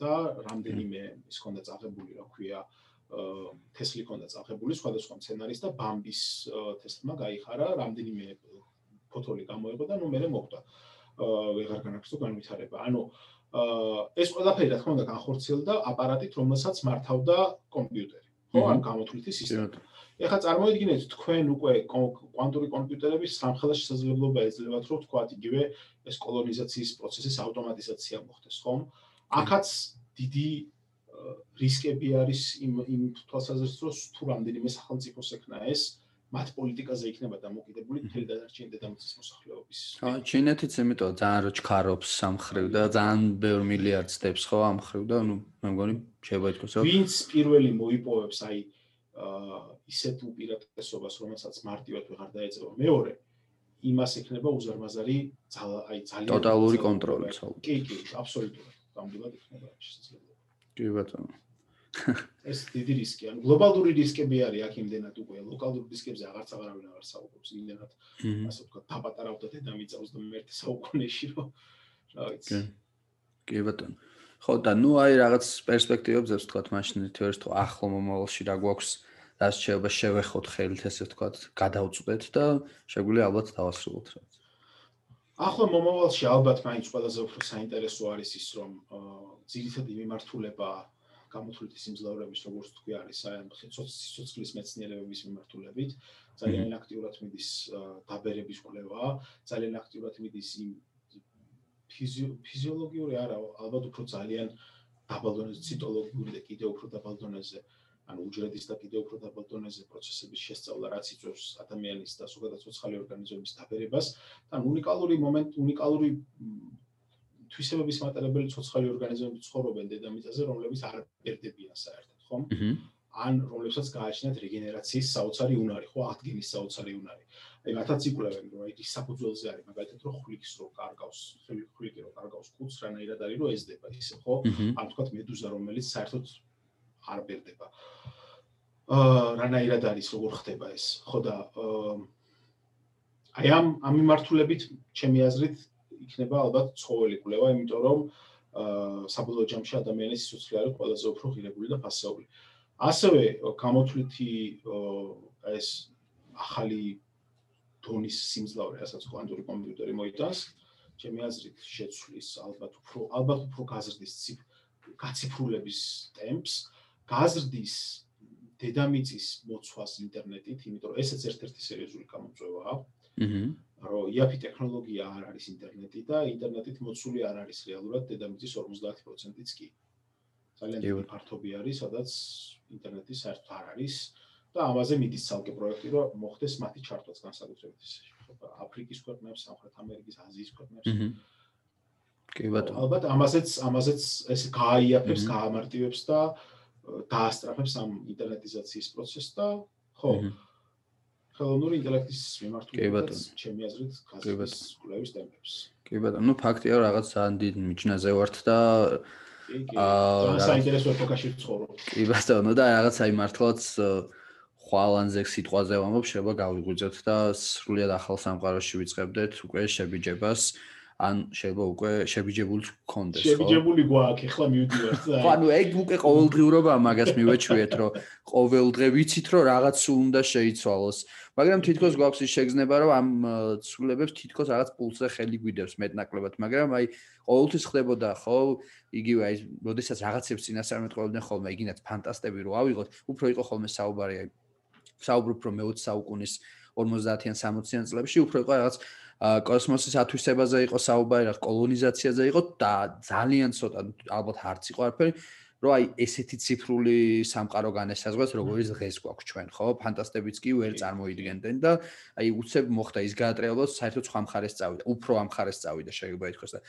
S2: და რამდენიმე ის ქონდა წაღებული რა ქვია თესლი ქონდა წაღებული სხვადასხვა სცენარის და ბამბის თესლმა გაიხარა რამდენიმე ფოთოლი გამოიღო და ნუ მე მოხდა ვეღარ განაგრძო განვითარება. ანუ ეს ყველაფერი რა თქმა უნდა განხორციელდა აპარატით რომელსაც მართავდა კომპიუტერი ხო ან გამოთვლითი სისტემა. ეხლა წარმოიდგინეთ თქვენ უკვე კვანტური კომპიუტერების სამხედრო შესაძლებლობა ეძლევათ რომ თქვა იგივე ეს კოლონიზაციის პროცესის ავტომატიზაცია მოხდეს ხომ? ახაც დიდი რისკები არის იმ იმ თვალსაზრისით რომ თუ რამდენიმე სახელმწიფოს ექნა ეს მათ პოლიტიკაზე იქნება დამოკიდებული მთელი დანარჩენი დედამიწის მოსახლეობის.
S1: ხო, ჩინეთიც იმიტომ ძალიან რო ჩქარობს სამხრივ და ძალიან ბევრ მილიარდს დებს ხო ამ ხრივ და ნუ მე მგონი შეიძლება ითქვას რომ
S2: ვინც პირველი მოიპოვებს აი აა ისეთ უპირატესობას, რომელსაც მარტივად ვეღარ დაეწევა. მეორე იმას ექნება უზარმაზარი აი ძალიან
S1: ტოტალური კონტროლი ცალ.
S2: კი, კი, აბსოლუტურად. გამდივად ექნება შესაძლებლობა.
S1: კი ბატონო.
S2: ეს დიდი რისკი, ანუ გლობალური რისკები არის აქ იმდენად უკვე ლოკალურ რისკებზე აღარც აღარავინ აღარ საუბრობს იმდენად ასე ვთქვათ, დაპატარავდა დედამიწა 21 საუკუნეში, რომ რა ვიცი.
S1: კი ბატონო. ხო და ნუ აი რაღაც პერსპექტივებს ვთქვათ, მაშინ თეორიას თუ ახლო მომავალში რა გვაქვს რაც შეიძლება შევეხოთ ხელით ესე ვთქვათ, გადავწყვეტ და შეგვიძლია ალბათ დავასრულოთ რა.
S2: ახლა მომავალში ალბათ მაინც ყველაზე უფრო საინტერესო არის ის, რომ ძირითადი მიმართულება გამოთვლითი სიმძლავრების როგორც თქვი არის აი ამ სიცოცხლის მეცნიერებების მიმართულებით. ძალიან აქტიურად მიდის დაბერების კვლევა, ძალიან აქტიურად მიდის იმ ფიზიოლოგიური არა, ალბათ უფრო ძალიან დაბალ დონეზე ციტოლოგიური და კიდევ უფრო დაბალ დონეზე ანუ უჯრედის და კიდევ უფრო დაბალ დონეზე პროცესების შესწავლა, რაც იწვევს ადამიანის და ზოგადად ცოცხალი ორგანიზმების დაბერებას. და უნიკალური მომენტ, უნიკალური თვისებების მატარებელი ცოცხალი ორგანიზმები ცხოვრობენ დედამიწაზე, რომლებიც არ ერთებიან საერთოდ, ხომ? ან რომლებსაც გააჩნიათ რეგენერაციის საოცარი უნარი, ხო, აღდგენის საოცარი უნარი. აი მათაც იკვლევენ, რომ აი ის საფუძველზე არის, მაგალითად, რომ ხვლიკის რო კარგავს, ხვლიკი რო კარგავს კუც, რანაირად არის, რომ ეზდება ისე, ხო? ან თქვათ მედუზა, რომელიც საერთოდ არ ბერდება. აა რანაირად არის როგორ ხდება ეს? ხო და აი ამ ამ მიმართულებით ჩემი აზრით იქნება ალბათ ცხოველი კვლევა, იმიტომ რომ აა საბოლოო ჯამში ადამიანის სიცოცხლე არის ყველაზე უფრო ღირებული და ფასეული. ასევე გამოთვლითი ეს ახალი დონის სიმძლავრე, რასაც კვანტური კომპიუტერი მოიტანს, ჩემი აზრით შეცვლის ალბათ უფრო ალბათ უფრო გაზრდის გაციფრულების ტემპს, გაზრდის დედამიწის მოცვას ინტერნეტით, იმიტომ რომ ესეც ერთ-ერთი სერიოზული გამოწვევაა. აჰა. რომ იაფი ტექნოლოგია არ არის ინტერნეტი და ინტერნეტით მოცული არ არის რეალურად დედამიწის 50%-იც კი. ძალიან დიდი ფართობი არის, სადაც ინტერნეტი საერთოდ არ არის და ამაზე მიდის ცალკე პროექტი, რომ მოხდეს მათი ჩართვაც განსაკუთრებით აფრიკის ქვეყნებს, სამხრეთ ამერიკის, აზიის ქვეყნებს.
S1: კი ბატონო.
S2: ალბათ ამაზეც ამაზეც ეს გააიაფებს, გაამარტივებს და დაასტრაფებს ამ ინტერნეტიზაციის პროცესს და ხო. ხელოვნური ინტელექტის მიმართულებით ჩემი აზრით გასაგებს კვლევის ტემპებს.
S1: კი ბატონო, ნუ ფაქტია რაღაც ძალიან დიდ მიჩნაზე ვართ და
S2: აა საინტერესო ეპოქაში ვცხოვრობ.
S1: კი ბატონო და რაღაც აი მართლაც ხვალანზე სიტყვაზე ვამბობ, შეიძლება გავიღვიძოთ და სრულიად ახალ სამყაროში ვიწყებდეთ უკვე შებიჯებას. ან შეიძლება უკვე შებიჯებული გქონდეს,
S2: ხო? შებიჯებული გვაქვს, ეხლა მივდივართ.
S1: ხო, ანუ ეგ უკვე ყოველდღიურობა მაგას მივეჩვიეთ, რომ ყოველდღე ვიცით, რომ რაღაც უნდა შეიცვალოს. მაგრამ თითქოს გვაქვს ის შეგზნება, რომ ამ ცვლილებებს თითქოს რაღაც პულსზე ხელი გვიდევს მეტნაკლებად, მაგრამ აი ყოველთვის ხდებოდა, ხო? იგივე აი, როდესაც რაღაცებს წინასწარმეტყველებდნენ ხოლმე, იგინაც ფანტასტები რო ავიღოთ, უფრო იყო ხოლმე საუბარი აი საუბრობ რომ მე 20 საუკუნის 50-იან 60-იან წლებში უფრო იყო რაღაც კოსმოსის ათვისებაზე იყო საუბარი, რა კოლონიზაციაზე იყო და ძალიან ცოტა ალბათ არც იყო არაფერი რომ აი ესეთი ციფრული სამყარო განესაზღვრეს, როგორც დღეს გვაქვს ჩვენ, ხო? ფანტასტებიც კი ვერ წარმოიდგენდნენ და აი უცებ მოხდა ის გაატრიალო, საერთოდ სხვა მხარეს წავიდა, უფრო ამ მხარეს წავიდა, შეიძლება ითქვას და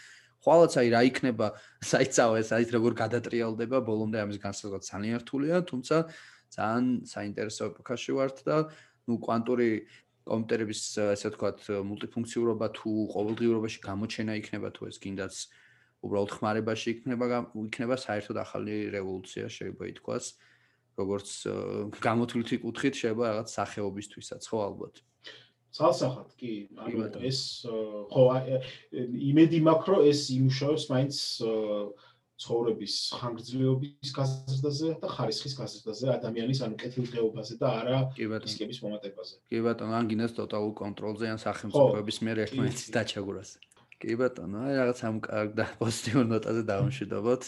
S1: ხვალაც აი რა იქნება, საიცავეს, აი როგორ გადატრიალდება ბოლომდე ამის განსაზღვრა ძალიან რთულია, თუმცა ძალიან საინტერესო ეპოქაში ვართ და ну кванტური კომპიუტერების ესე ვთქვათ მულტიფუნქციურობა თუ ყოველდღიურობაში გამოჩენა იქნება თუ ეს კიდაც უბრალოდ ხმარებაში იქნება იქნება საერთოდ ახალი რევოლუცია შეიძლება ითქვას როგორც გამოთვლითი კუთხით შეიძლება რაღაც სახეობისთვისაც ხო ალბათ?
S2: ცალსახად კი ანუ ეს ხო იმედი მაქვს რომ ეს იმუშავებს მაინც ცხოვრების ხანგრძლივობის გაზრდაზე და ხარისხის გაზრდაზე, ადამიანის ანუ კეთილდღეობაზე და არა ისკების მომატებაზე.
S1: კი ბატონო, ან გინას ტოტალურ კონტროლზე ან სახელმწიფოების მიერ ერთმანეთის დაჩაგვრას. კი ბატონო, აი რაღაც ამ კარგ და პოზიტიურ ნოტაზე დავამშვიდობოთ.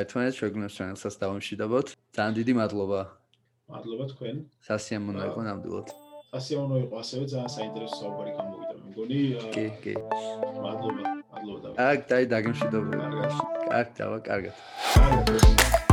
S1: ერთმანეთს შეგვიძლია ჩვენსაც დავამშვიდობოთ. ძალიან დიდი მადლობა.
S2: მადლობა თქვენ.
S1: სასიამოვნო იყო ნამდვილად.
S2: სასიამოვნო იყო ასევე ძალიან საინტერესო საუბარი გამოვიდა მე მგონი.
S1: კი, კი.
S2: მადლობა. მადლობა.
S1: აკ დაი დაგემშვიდობები. კარგად. კარგად, დავა, კარგად.